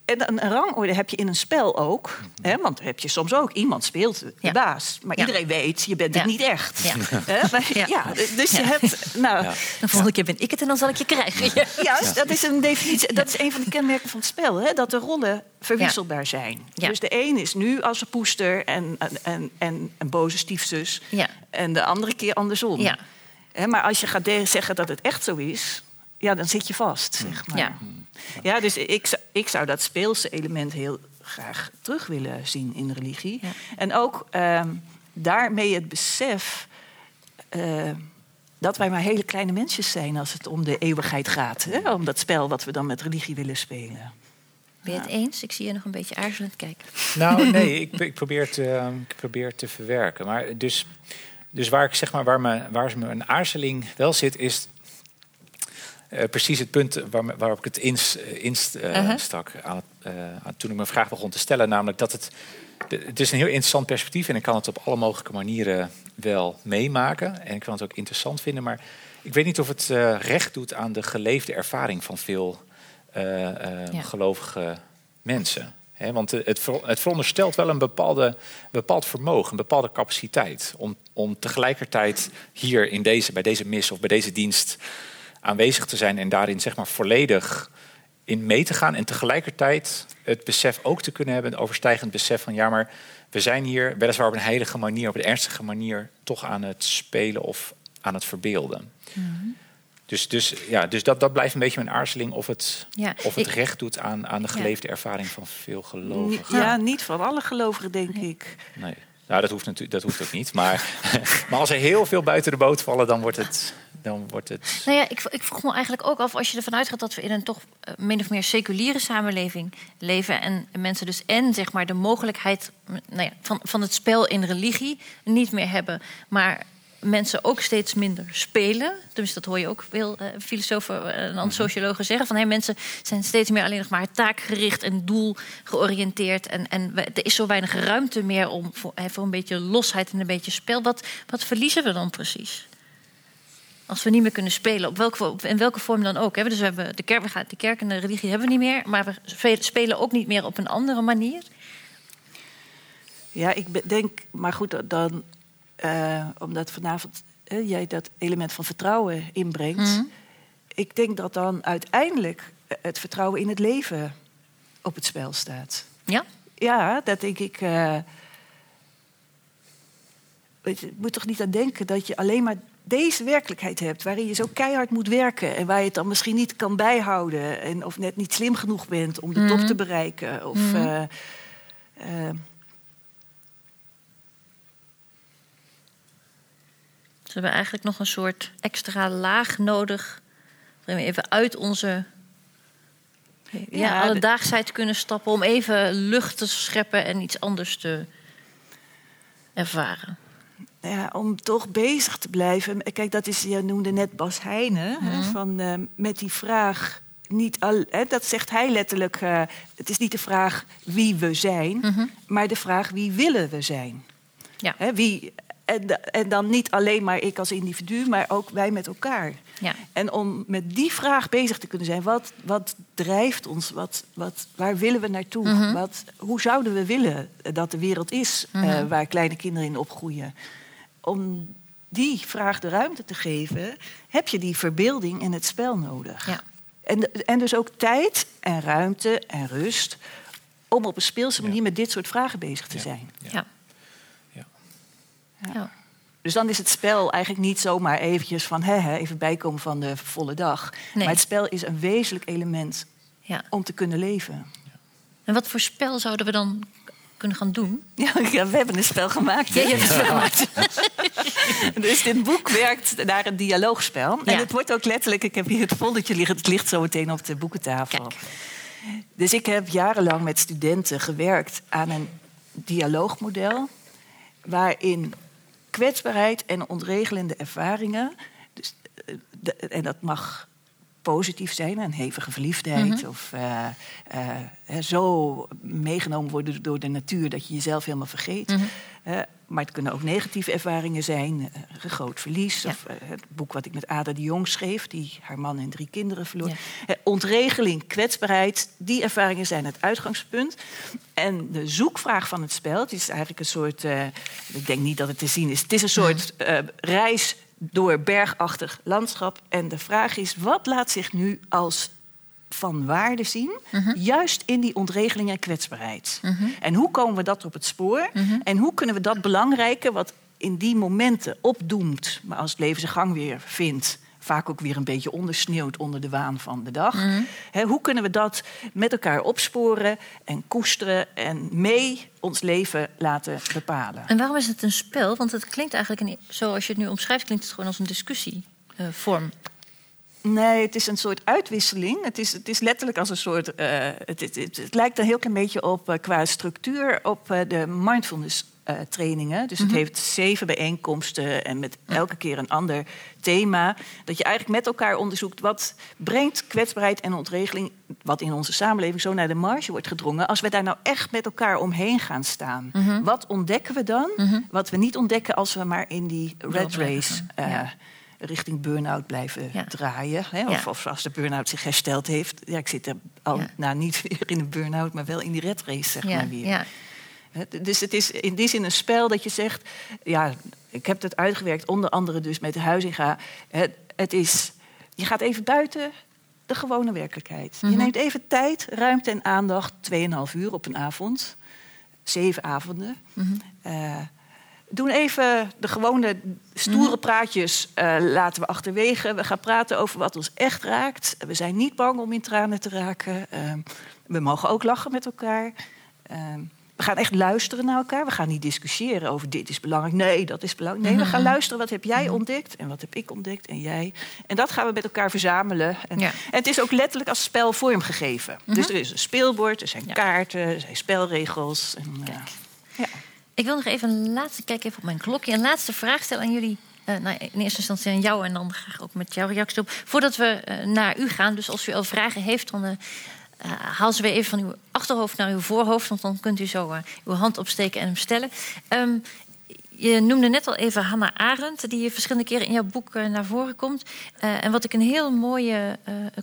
Speaker 3: en een, een rangorde heb je in een spel ook. Hè, want heb je soms ook. Iemand speelt de
Speaker 1: Ja.
Speaker 3: baas. Maar
Speaker 1: Ja.
Speaker 3: iedereen weet, je bent
Speaker 1: Ja.
Speaker 3: het niet echt.
Speaker 1: Ja.
Speaker 3: Hè, maar,
Speaker 1: Ja.
Speaker 3: ja. dus je hebt. Nou, ja.
Speaker 1: De volgende keer ben ik het en dan zal ik je krijgen. Ja.
Speaker 3: dat is een definitie. Dat is een van de kenmerken van het spel. Hè, dat de rollen verwisselbaar zijn.
Speaker 1: Ja.
Speaker 3: Dus de een is nu als een poester en, en, en, en een boze stiefzus.
Speaker 1: Ja.
Speaker 3: En de andere keer andersom.
Speaker 1: Ja.
Speaker 3: Hè, maar als je gaat zeggen dat het echt zo is, ja, dan zit je vast. Zeg maar.
Speaker 1: Ja.
Speaker 3: Dus ik, zou- ik zou dat speelse element heel graag terug willen zien in religie.
Speaker 1: Ja.
Speaker 3: En ook ehm, daarmee het besef eh, dat wij maar hele kleine mensjes zijn als het om de eeuwigheid gaat. Hè? Om dat spel wat we dan met religie willen spelen.
Speaker 1: Ben je het eens? Ik zie je nog een beetje aarzelend kijken.
Speaker 2: Nou, (laughs) nee, ik, ik, probeer te, ik probeer te verwerken. Maar dus, dus waar ik zeg maar waar, me, waar mijn aarzeling wel zit, is. Eh, precies het punt waar, waarop ik het inst, inst eh,
Speaker 1: Uh-huh.
Speaker 2: aan eh, toen ik mijn vraag begon te stellen. Namelijk dat het, de- het is een heel interessant perspectief en ik kan het op alle mogelijke manieren wel meemaken. En ik kan het ook interessant vinden, maar ik weet niet of het eh, recht doet aan de geleefde ervaring van veel eh, eh,
Speaker 1: Ja.
Speaker 2: gelovige mensen. Want het, ver- het veronderstelt wel een bepaalde, bepaald vermogen, een bepaalde capaciteit. Om, om tegelijkertijd hier in deze, bij deze mis of bij deze dienst aanwezig te zijn en daarin zeg maar volledig in mee te gaan. En tegelijkertijd het besef ook te kunnen hebben, een overstijgend besef van ja, maar we zijn hier weliswaar op een heilige manier, op een ernstige manier, toch aan het spelen of aan het verbeelden. Dus, dus, ja, dus dat, dat blijft een beetje mijn aarzeling of het,
Speaker 1: Ja,
Speaker 2: of het
Speaker 1: ik-
Speaker 2: recht doet aan, aan de
Speaker 1: Ja.
Speaker 2: geleefde ervaring van veel gelovigen.
Speaker 3: ja, niet van alle gelovigen, denk ik.
Speaker 2: Nee. Nou, dat hoeft, natuurlijk, dat hoeft ook niet. Maar, (laughs) maar als er heel veel buiten de boot vallen, dan wordt het. Dan wordt het
Speaker 1: Nou ja, ik, ik vroeg me eigenlijk ook af, als je ervan uitgaat dat we in een toch eh, min of meer seculiere samenleving leven en mensen dus en zeg maar de mogelijkheid nou ja, van, van het spel in religie niet meer hebben, maar mensen ook steeds minder spelen. Dus dat hoor je ook veel eh, filosofen eh, en sociologen zeggen. Van hey, mensen zijn steeds meer alleen nog maar taakgericht en doelgeoriënteerd. En, en we- er is zo weinig ruimte meer om voor, voor een beetje losheid en een beetje spel. Wat, wat verliezen we dan precies? Als we niet meer kunnen spelen, op welke, op- in welke vorm dan ook. Hè? Dus we hebben de kerk, we gaan, de kerk en de religie hebben we niet meer. Maar we spe- spelen ook niet meer op een andere manier.
Speaker 3: Ja, ik denk, maar goed, dan, eh, omdat vanavond jij dat element van vertrouwen inbrengt.
Speaker 1: Mhm.
Speaker 3: Ik denk dat dan uiteindelijk eh, het vertrouwen in het leven op het spel staat.
Speaker 1: Ja?
Speaker 3: Ja, dat denk ik. je, je moet toch niet aan denken dat je alleen maar deze werkelijkheid hebt, waarin je zo keihard moet werken en waar je het dan misschien niet kan bijhouden en of net niet slim genoeg bent om de top te bereiken. Of,
Speaker 1: Mhm.
Speaker 3: eh, eh,
Speaker 1: Dus we hebben eigenlijk nog een soort extra laag nodig. Waarin we even uit onze ja,
Speaker 3: Ja,
Speaker 1: alledaagsheid kunnen stappen. Om even lucht te scheppen en iets anders te ervaren.
Speaker 3: Ja, om toch bezig te blijven. Kijk, dat is, je noemde net Bas Heijnen,
Speaker 1: Mhm.
Speaker 3: van, eh, met die vraag. Niet al, hè, dat zegt hij letterlijk. eh, het is niet de vraag wie we zijn,
Speaker 1: Mhm.
Speaker 3: maar de vraag wie willen we zijn.
Speaker 1: Ja.
Speaker 3: Hè, wie, en, en dan niet alleen maar ik als individu, maar ook wij met elkaar.
Speaker 1: Ja.
Speaker 3: En om met die vraag bezig te kunnen zijn, wat, wat drijft ons? Wat, wat, waar willen we naartoe?
Speaker 1: Mhm.
Speaker 3: wat, hoe zouden we willen dat de wereld is eh, waar kleine kinderen in opgroeien? Om die vraag de ruimte te geven, heb je die verbeelding en het spel nodig.
Speaker 1: Ja.
Speaker 3: En, en dus ook tijd en ruimte en rust om op een speelse
Speaker 2: Ja.
Speaker 3: manier met dit soort vragen bezig te
Speaker 2: Ja.
Speaker 3: zijn.
Speaker 1: Ja.
Speaker 2: Ja.
Speaker 1: Ja.
Speaker 3: Dus dan is het spel eigenlijk niet zomaar eventjes van hè, hè, even bijkomen van de volle dag.
Speaker 1: Nee.
Speaker 3: Maar het spel is een wezenlijk element
Speaker 1: ja.
Speaker 3: om te kunnen leven.
Speaker 1: En wat voor spel zouden we dan kunnen gaan doen? (laughs)
Speaker 3: Ja, we hebben een spel gemaakt.
Speaker 1: Ja, je hebt een spel gemaakt.
Speaker 3: Dus dit boek werkt naar een dialoogspel. En het wordt ook letterlijk, ik heb hier het foldertje liggen, het ligt zo meteen op de boekentafel.
Speaker 1: Kijk.
Speaker 3: Dus ik heb jarenlang met studenten gewerkt aan een dialoogmodel. Waarin kwetsbaarheid en ontregelende ervaringen. Dus, eh, de- en dat mag positief zijn, een hevige verliefdheid.
Speaker 1: Mhm.
Speaker 3: Of eh, eh, zo meegenomen worden door de natuur dat je jezelf helemaal vergeet.
Speaker 1: Mhm.
Speaker 3: Eh, maar het kunnen ook negatieve ervaringen zijn. een groot verlies.
Speaker 1: Ja.
Speaker 3: Of het boek wat ik met Ada de Jong schreef, die haar man en drie kinderen verloor.
Speaker 1: Ja.
Speaker 3: Ontregeling, kwetsbaarheid, die ervaringen zijn het uitgangspunt. En de zoekvraag van het spel, het is eigenlijk een soort. ik denk niet dat het te zien is. Het is een soort eh, reis door bergachtig landschap. En de vraag is: wat laat zich nu als van waarde zien, juist in die ontregeling en kwetsbaarheid. En hoe komen we dat op het spoor? En hoe kunnen we dat belangrijke, wat in die momenten opdoemt, maar als het leven zijn gang weer vindt, vaak ook weer een beetje ondersneeuwt onder de waan van de dag. Hè, hoe kunnen we dat met elkaar opsporen en koesteren en mee ons leven laten bepalen?
Speaker 1: En waarom is het een spel? Want het klinkt eigenlijk, een, zoals je het nu omschrijft, klinkt het gewoon als een discussievorm.
Speaker 3: Nee, het is een soort uitwisseling. Het is, het is letterlijk als een soort. eh, het, het, het, het lijkt een heel klein beetje op eh, qua structuur op eh, de mindfulness eh, trainingen. Dus het
Speaker 1: Mhm.
Speaker 3: heeft zeven bijeenkomsten en met elke keer een ander thema. Dat je eigenlijk met elkaar onderzoekt wat brengt kwetsbaarheid en ontregeling, wat in onze samenleving zo naar de marge wordt gedrongen, als we daar nou echt met elkaar omheen gaan staan.
Speaker 1: Mhm.
Speaker 3: Wat ontdekken we dan? Wat we niet ontdekken als we maar in die red race eh,
Speaker 1: ja.
Speaker 3: richting burn-out blijven
Speaker 1: Ja.
Speaker 3: draaien. Hè? Of,
Speaker 1: Ja.
Speaker 3: of als de burn-out zich hersteld heeft. Ja, ik zit er al,
Speaker 1: Ja.
Speaker 3: nou niet (laughs) weer in een burn-out, maar wel in die red race, zeg maar weer. Dus het is in die zin een spel dat je zegt... ja, ik heb het uitgewerkt, onder andere dus met de Huizinga. Het, het is, je gaat even buiten de gewone werkelijkheid.
Speaker 1: Mhm.
Speaker 3: Je neemt even tijd, ruimte en aandacht. 2,5 uur op een avond. Zeven avonden.
Speaker 1: Mhm.
Speaker 3: Eh, doen even de gewone stoere praatjes eh, laten we achterwege. We gaan praten over wat ons echt raakt. We zijn niet bang om in tranen te raken. Ehm, we mogen ook lachen met elkaar. We gaan echt luisteren naar elkaar. We gaan niet discussiëren over dit is belangrijk. Nee, dat is belangrijk. Nee, we gaan (laughs) luisteren. Wat heb jij ontdekt? En wat heb ik ontdekt? En jij? En dat gaan we met elkaar verzamelen. En,
Speaker 1: Ja.
Speaker 3: en het is ook letterlijk als spel vormgegeven. Dus er is een speelbord, er zijn
Speaker 1: Ja.
Speaker 3: kaarten, er zijn spelregels. En, eh, ja.
Speaker 1: Ik wil nog even een laatste kijk even op mijn klokje. Een laatste vraag stellen aan jullie. Eh, nou, in eerste instantie aan jou en dan graag ook met jouw reactie op. Voordat we eh, naar u gaan, dus als u al vragen heeft, dan eh, haal ze weer even van uw achterhoofd naar uw voorhoofd. Want dan kunt u zo eh, uw hand opsteken en hem stellen. Ehm, je noemde net al even Hannah Arendt, die verschillende keren in jouw boek eh, naar voren komt. En wat ik een heel mooi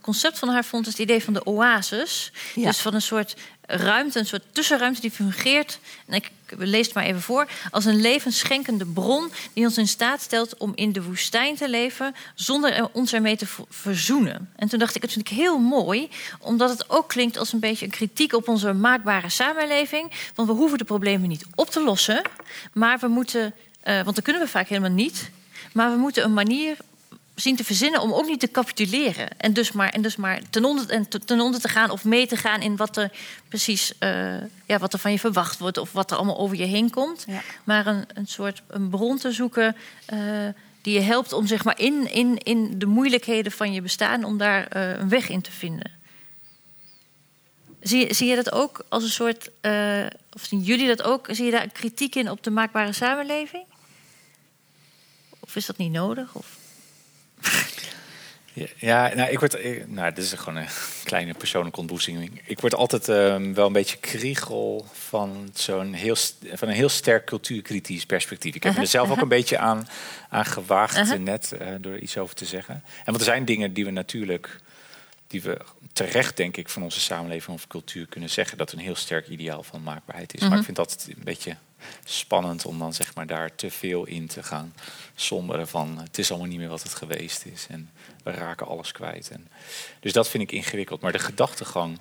Speaker 1: concept van haar vond, is het idee van de oases.
Speaker 3: Ja.
Speaker 1: Dus van een soort ruimte, een soort tussenruimte die fungeert. En ik lees het maar even voor. Als een levensschenkende bron die ons in staat stelt om in de woestijn te leven zonder er- ons ermee te verzoenen. En toen dacht ik, het vind ik heel mooi, omdat het ook klinkt als een beetje een kritiek op onze maakbare samenleving. Want we hoeven de problemen niet op te lossen, maar we moeten, eh, want dat kunnen we vaak helemaal niet. Maar we moeten een manier zien te verzinnen om ook niet te capituleren. En dus maar, en dus maar ten, onder, en te- ten onder te gaan of mee te gaan in wat er precies eh, ja, wat er van je verwacht wordt of wat er allemaal over je heen komt.
Speaker 3: Ja.
Speaker 1: Maar een, een soort een bron te zoeken eh, die je helpt om zeg maar in, in, in de moeilijkheden van je bestaan, om daar eh, een weg in te vinden. Zie, je- zie je dat ook als een soort, of zien jullie dat ook? Zie je daar kritiek in op de maakbare samenleving? Of is dat niet nodig? Of?
Speaker 2: Ja, nou, ik word, ik- nou, dit is gewoon een (laughs) kleine persoonlijke ontboezeming. Ik word altijd ehm, wel een beetje kriegel van, zo'n heel, van een heel sterk cultuurkritisch perspectief. Ik heb me
Speaker 1: Aha,
Speaker 2: er zelf ook
Speaker 1: aha.
Speaker 2: een beetje aan, aan gewaagd
Speaker 1: Aha.
Speaker 2: eh, net eh, door er iets over te zeggen. En want er zijn dingen die we natuurlijk, die we terecht denk ik van onze samenleving of cultuur kunnen zeggen dat een heel sterk ideaal van maakbaarheid is. Maar ik vind dat een beetje spannend om dan zeg maar daar te veel in te gaan somberen van het is allemaal niet meer wat het geweest is en we raken alles kwijt. En, dus dat vind ik ingewikkeld. Maar de gedachtegang,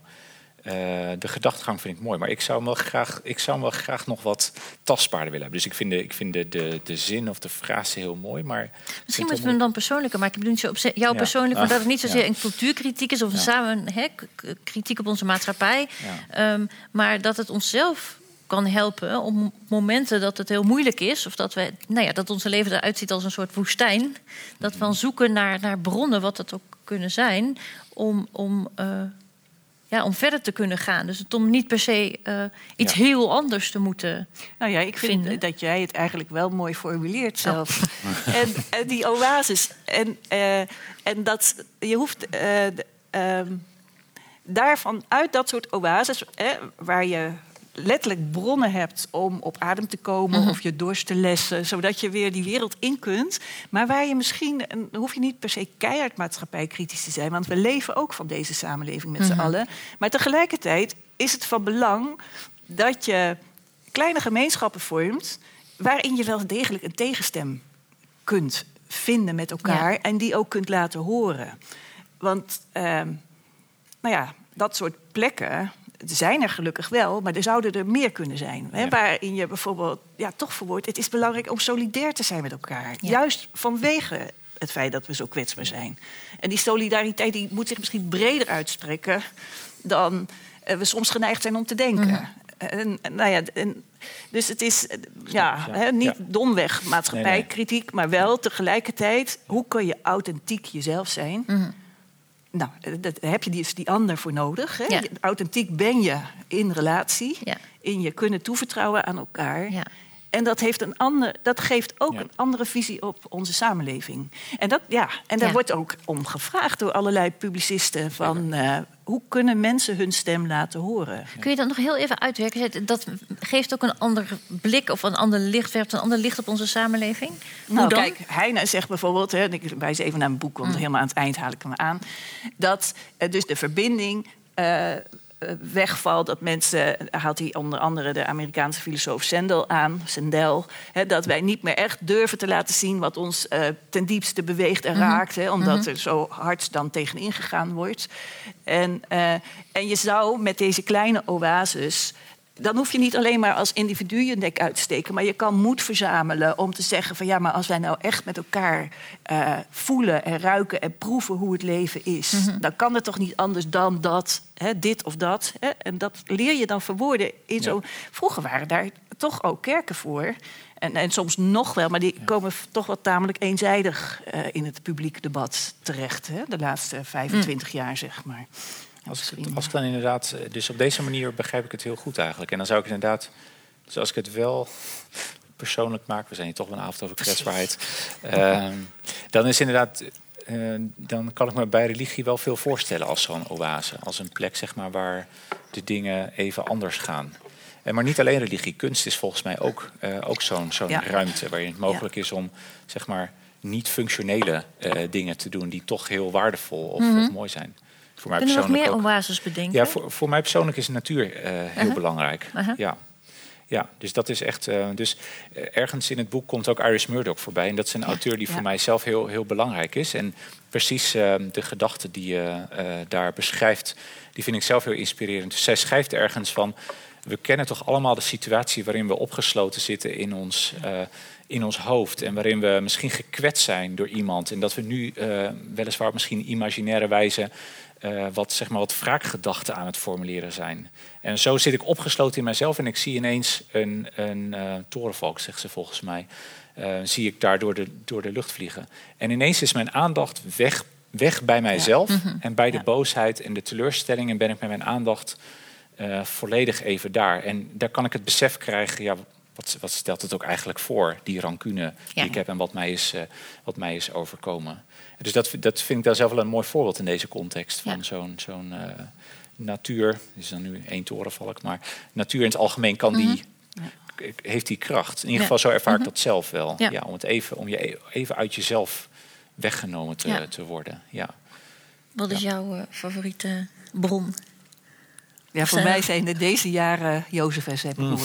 Speaker 2: eh, de gedachtegang vind ik mooi. Maar ik zou hem wel graag, ik zou hem wel graag nog wat tastbaarder willen hebben. Dus ik vind de, ik vind de, de, de zin of de frase heel mooi. Maar
Speaker 1: Misschien
Speaker 2: het
Speaker 1: moeten we hem dan persoonlijker maken. Ik bedoel niet op jou
Speaker 2: Ja.
Speaker 1: persoonlijk, maar
Speaker 2: Ah,
Speaker 1: dat het niet zozeer
Speaker 2: ja.
Speaker 1: een cultuurkritiek is of een
Speaker 2: Ja.
Speaker 1: samen hè, k- k- kritiek op onze maatschappij. Ehm, maar dat het onszelf kan helpen op momenten dat het heel moeilijk is. Of dat, we, nou ja, dat onze leven eruit ziet als een soort woestijn. Dat we dan zoeken naar, naar bronnen, wat het ook kunnen zijn, om, om, eh, ja, om verder te kunnen gaan. Dus het om niet per se eh, iets
Speaker 2: Ja.
Speaker 1: heel anders te moeten.
Speaker 3: Nou ja, ik vind
Speaker 1: vinden.
Speaker 3: dat jij het eigenlijk wel mooi formuleert zelf. (laughs) En, en die oases. En, eh, en dat je hoeft eh, ehm, daarvan uit dat soort oases, hè, waar je letterlijk bronnen hebt om op adem te komen
Speaker 1: Mhm.
Speaker 3: of je dorst te lessen, zodat je weer die wereld in kunt. Maar waar je misschien, en hoef je niet per se keihard maatschappij kritisch te zijn, want we leven ook van deze samenleving met
Speaker 1: Mhm.
Speaker 3: z'n allen. Maar tegelijkertijd is het van belang dat je kleine gemeenschappen vormt waarin je wel degelijk een tegenstem kunt vinden met elkaar
Speaker 1: Ja.
Speaker 3: en die ook kunt laten horen. Want ehm, nou ja, dat soort plekken zijn er gelukkig wel, maar er zouden er meer kunnen zijn. Hè,
Speaker 2: Ja.
Speaker 3: waarin je bijvoorbeeld ja, toch verwoordt, het is belangrijk om solidair te zijn met elkaar.
Speaker 1: Ja.
Speaker 3: Juist vanwege het feit dat we zo kwetsbaar zijn. En die solidariteit die moet zich misschien breder uitstrekken dan eh, we soms geneigd zijn om te denken.
Speaker 1: Mhm.
Speaker 3: En, en, nou ja, en, dus het is eh, ja,
Speaker 2: Ja.
Speaker 3: hè, niet
Speaker 2: Ja.
Speaker 3: domweg maatschappijkritiek, maar wel tegelijkertijd hoe kun je authentiek jezelf zijn.
Speaker 1: Mhm.
Speaker 3: Nou, eh, daar heb je dus die ander voor nodig. Hè?
Speaker 1: Ja.
Speaker 3: Authentiek ben je in relatie,
Speaker 1: Ja.
Speaker 3: in je kunnen toevertrouwen aan elkaar. En dat, heeft een ander, dat geeft ook
Speaker 2: Ja.
Speaker 3: een andere visie op onze samenleving. En, dat, ja, en daar
Speaker 1: Ja.
Speaker 3: wordt ook om gevraagd door allerlei publicisten: van, eh, hoe kunnen mensen hun stem laten horen?
Speaker 1: Kun je dat nog heel even uitwerken? Dat geeft ook een ander blik of een ander licht, werpt een ander licht op onze samenleving. Hoe
Speaker 3: Nou,
Speaker 1: dan?
Speaker 3: kijk, Heine zegt bijvoorbeeld, hè, en ik wijs even naar mijn boek, want helemaal aan het eind haal ik hem aan, dat eh, dus de verbinding eh, wegvalt. Dat mensen, haalt hij onder andere de Amerikaanse filosoof Sandel aan, Sandel, hè, dat wij niet meer echt durven te laten zien wat ons eh, ten diepste beweegt en raakt, hè, omdat er zo hard dan tegenin gegaan wordt. En, eh, en je zou met deze kleine oases dan hoef je niet alleen maar als individu je nek uit te steken, maar je kan moed verzamelen om te zeggen van ja, maar als wij nou echt met elkaar eh, voelen en ruiken en proeven hoe het leven is, dan kan het toch niet anders dan dat, hè, dit of dat. Hè? En dat leer je dan verwoorden in zo. Vroeger waren daar toch ook kerken voor. En, en soms nog wel, maar die komen toch wel tamelijk eenzijdig eh, in het publiek debat terecht. Hè? De laatste 25 jaar, zeg maar.
Speaker 2: Als ik, het-
Speaker 3: Misschien.
Speaker 2: als ik dan inderdaad, eh, dus op deze manier begrijp ik het heel goed eigenlijk. En dan zou ik inderdaad, dus als ik het wel (laughs) persoonlijk maak, we zijn hier toch wel een avond over kwetsbaarheid, ehm, dan is inderdaad, eh, dan kan ik me bij religie wel veel voorstellen als zo'n oase, als een plek zeg maar waar de dingen even anders gaan. En maar niet alleen religie, kunst is volgens mij ook, eh, ook zo'n zo'n
Speaker 3: Ja.
Speaker 2: ruimte waarin het mogelijk is om zeg maar niet functionele dingen te doen die toch heel waardevol of, of mooi zijn. Voor mij
Speaker 1: Kunnen we nog
Speaker 2: persoonlijk
Speaker 1: meer oases bedenken?
Speaker 2: Ja, voor, voor mij persoonlijk is natuur eh, heel
Speaker 1: Aha.
Speaker 2: belangrijk.
Speaker 1: Aha.
Speaker 2: Ja. ja, dus dat is echt. eh, dus eh, ergens in het boek komt ook Iris Murdoch voorbij. En dat is een auteur die
Speaker 3: ja.
Speaker 2: voor mij zelf heel, heel belangrijk is. En precies eh, de gedachten die je daar beschrijft, die vind ik zelf heel inspirerend. Dus zij schrijft ergens van. We kennen toch allemaal de situatie waarin we opgesloten zitten in ons, in ons hoofd. En waarin we misschien gekwetst zijn door iemand. En dat we nu weliswaar misschien imaginaire wijze eh, wat, zeg maar, wat wraakgedachten aan het formuleren zijn. En zo zit ik opgesloten in mijzelf en ik zie ineens een, een eh, torenvalk, zegt ze volgens mij. eh, zie ik daar door de, door de lucht vliegen. En ineens is mijn aandacht weg, weg bij mijzelf en bij de
Speaker 3: Ja.
Speaker 2: boosheid en de teleurstelling. En ben ik met mijn aandacht volledig even daar. En daar kan ik het besef krijgen, ja, wat, wat stelt het ook eigenlijk voor, die rancune die
Speaker 1: Ja.
Speaker 2: ik heb en wat mij is, wat mij is overkomen. Dus dat, dat vind ik dan zelf wel een mooi voorbeeld in deze context van
Speaker 1: Ja.
Speaker 2: zo'n zo'n eh, natuur. Is dan nu één torenvalk, maar natuur in het algemeen kan die, k- heeft die kracht. In ieder geval zo ervaar ik dat zelf wel.
Speaker 1: Ja.
Speaker 2: Ja. om, het even, om je e- even uit jezelf weggenomen te,
Speaker 1: Ja.
Speaker 2: te worden. Ja.
Speaker 1: Wat is jouw eh, favoriete bron?
Speaker 3: Ja, voor mij zijn het deze jaren Jozef en zijn broer.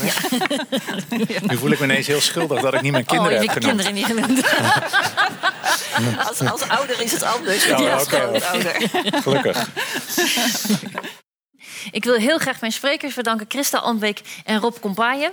Speaker 2: Nu voel ik me ineens heel schuldig dat ik niet mijn kinderen
Speaker 1: oh,
Speaker 2: heb genoemd.
Speaker 1: kinderen niet genoemd. (laughs)
Speaker 3: Als, als ouder is het anders.
Speaker 2: Ja,
Speaker 3: Ja,
Speaker 2: oké.
Speaker 3: als ouder.
Speaker 2: Gelukkig.
Speaker 1: Ik wil heel graag mijn sprekers bedanken. Christa Anbeek en Rob Kompaaien.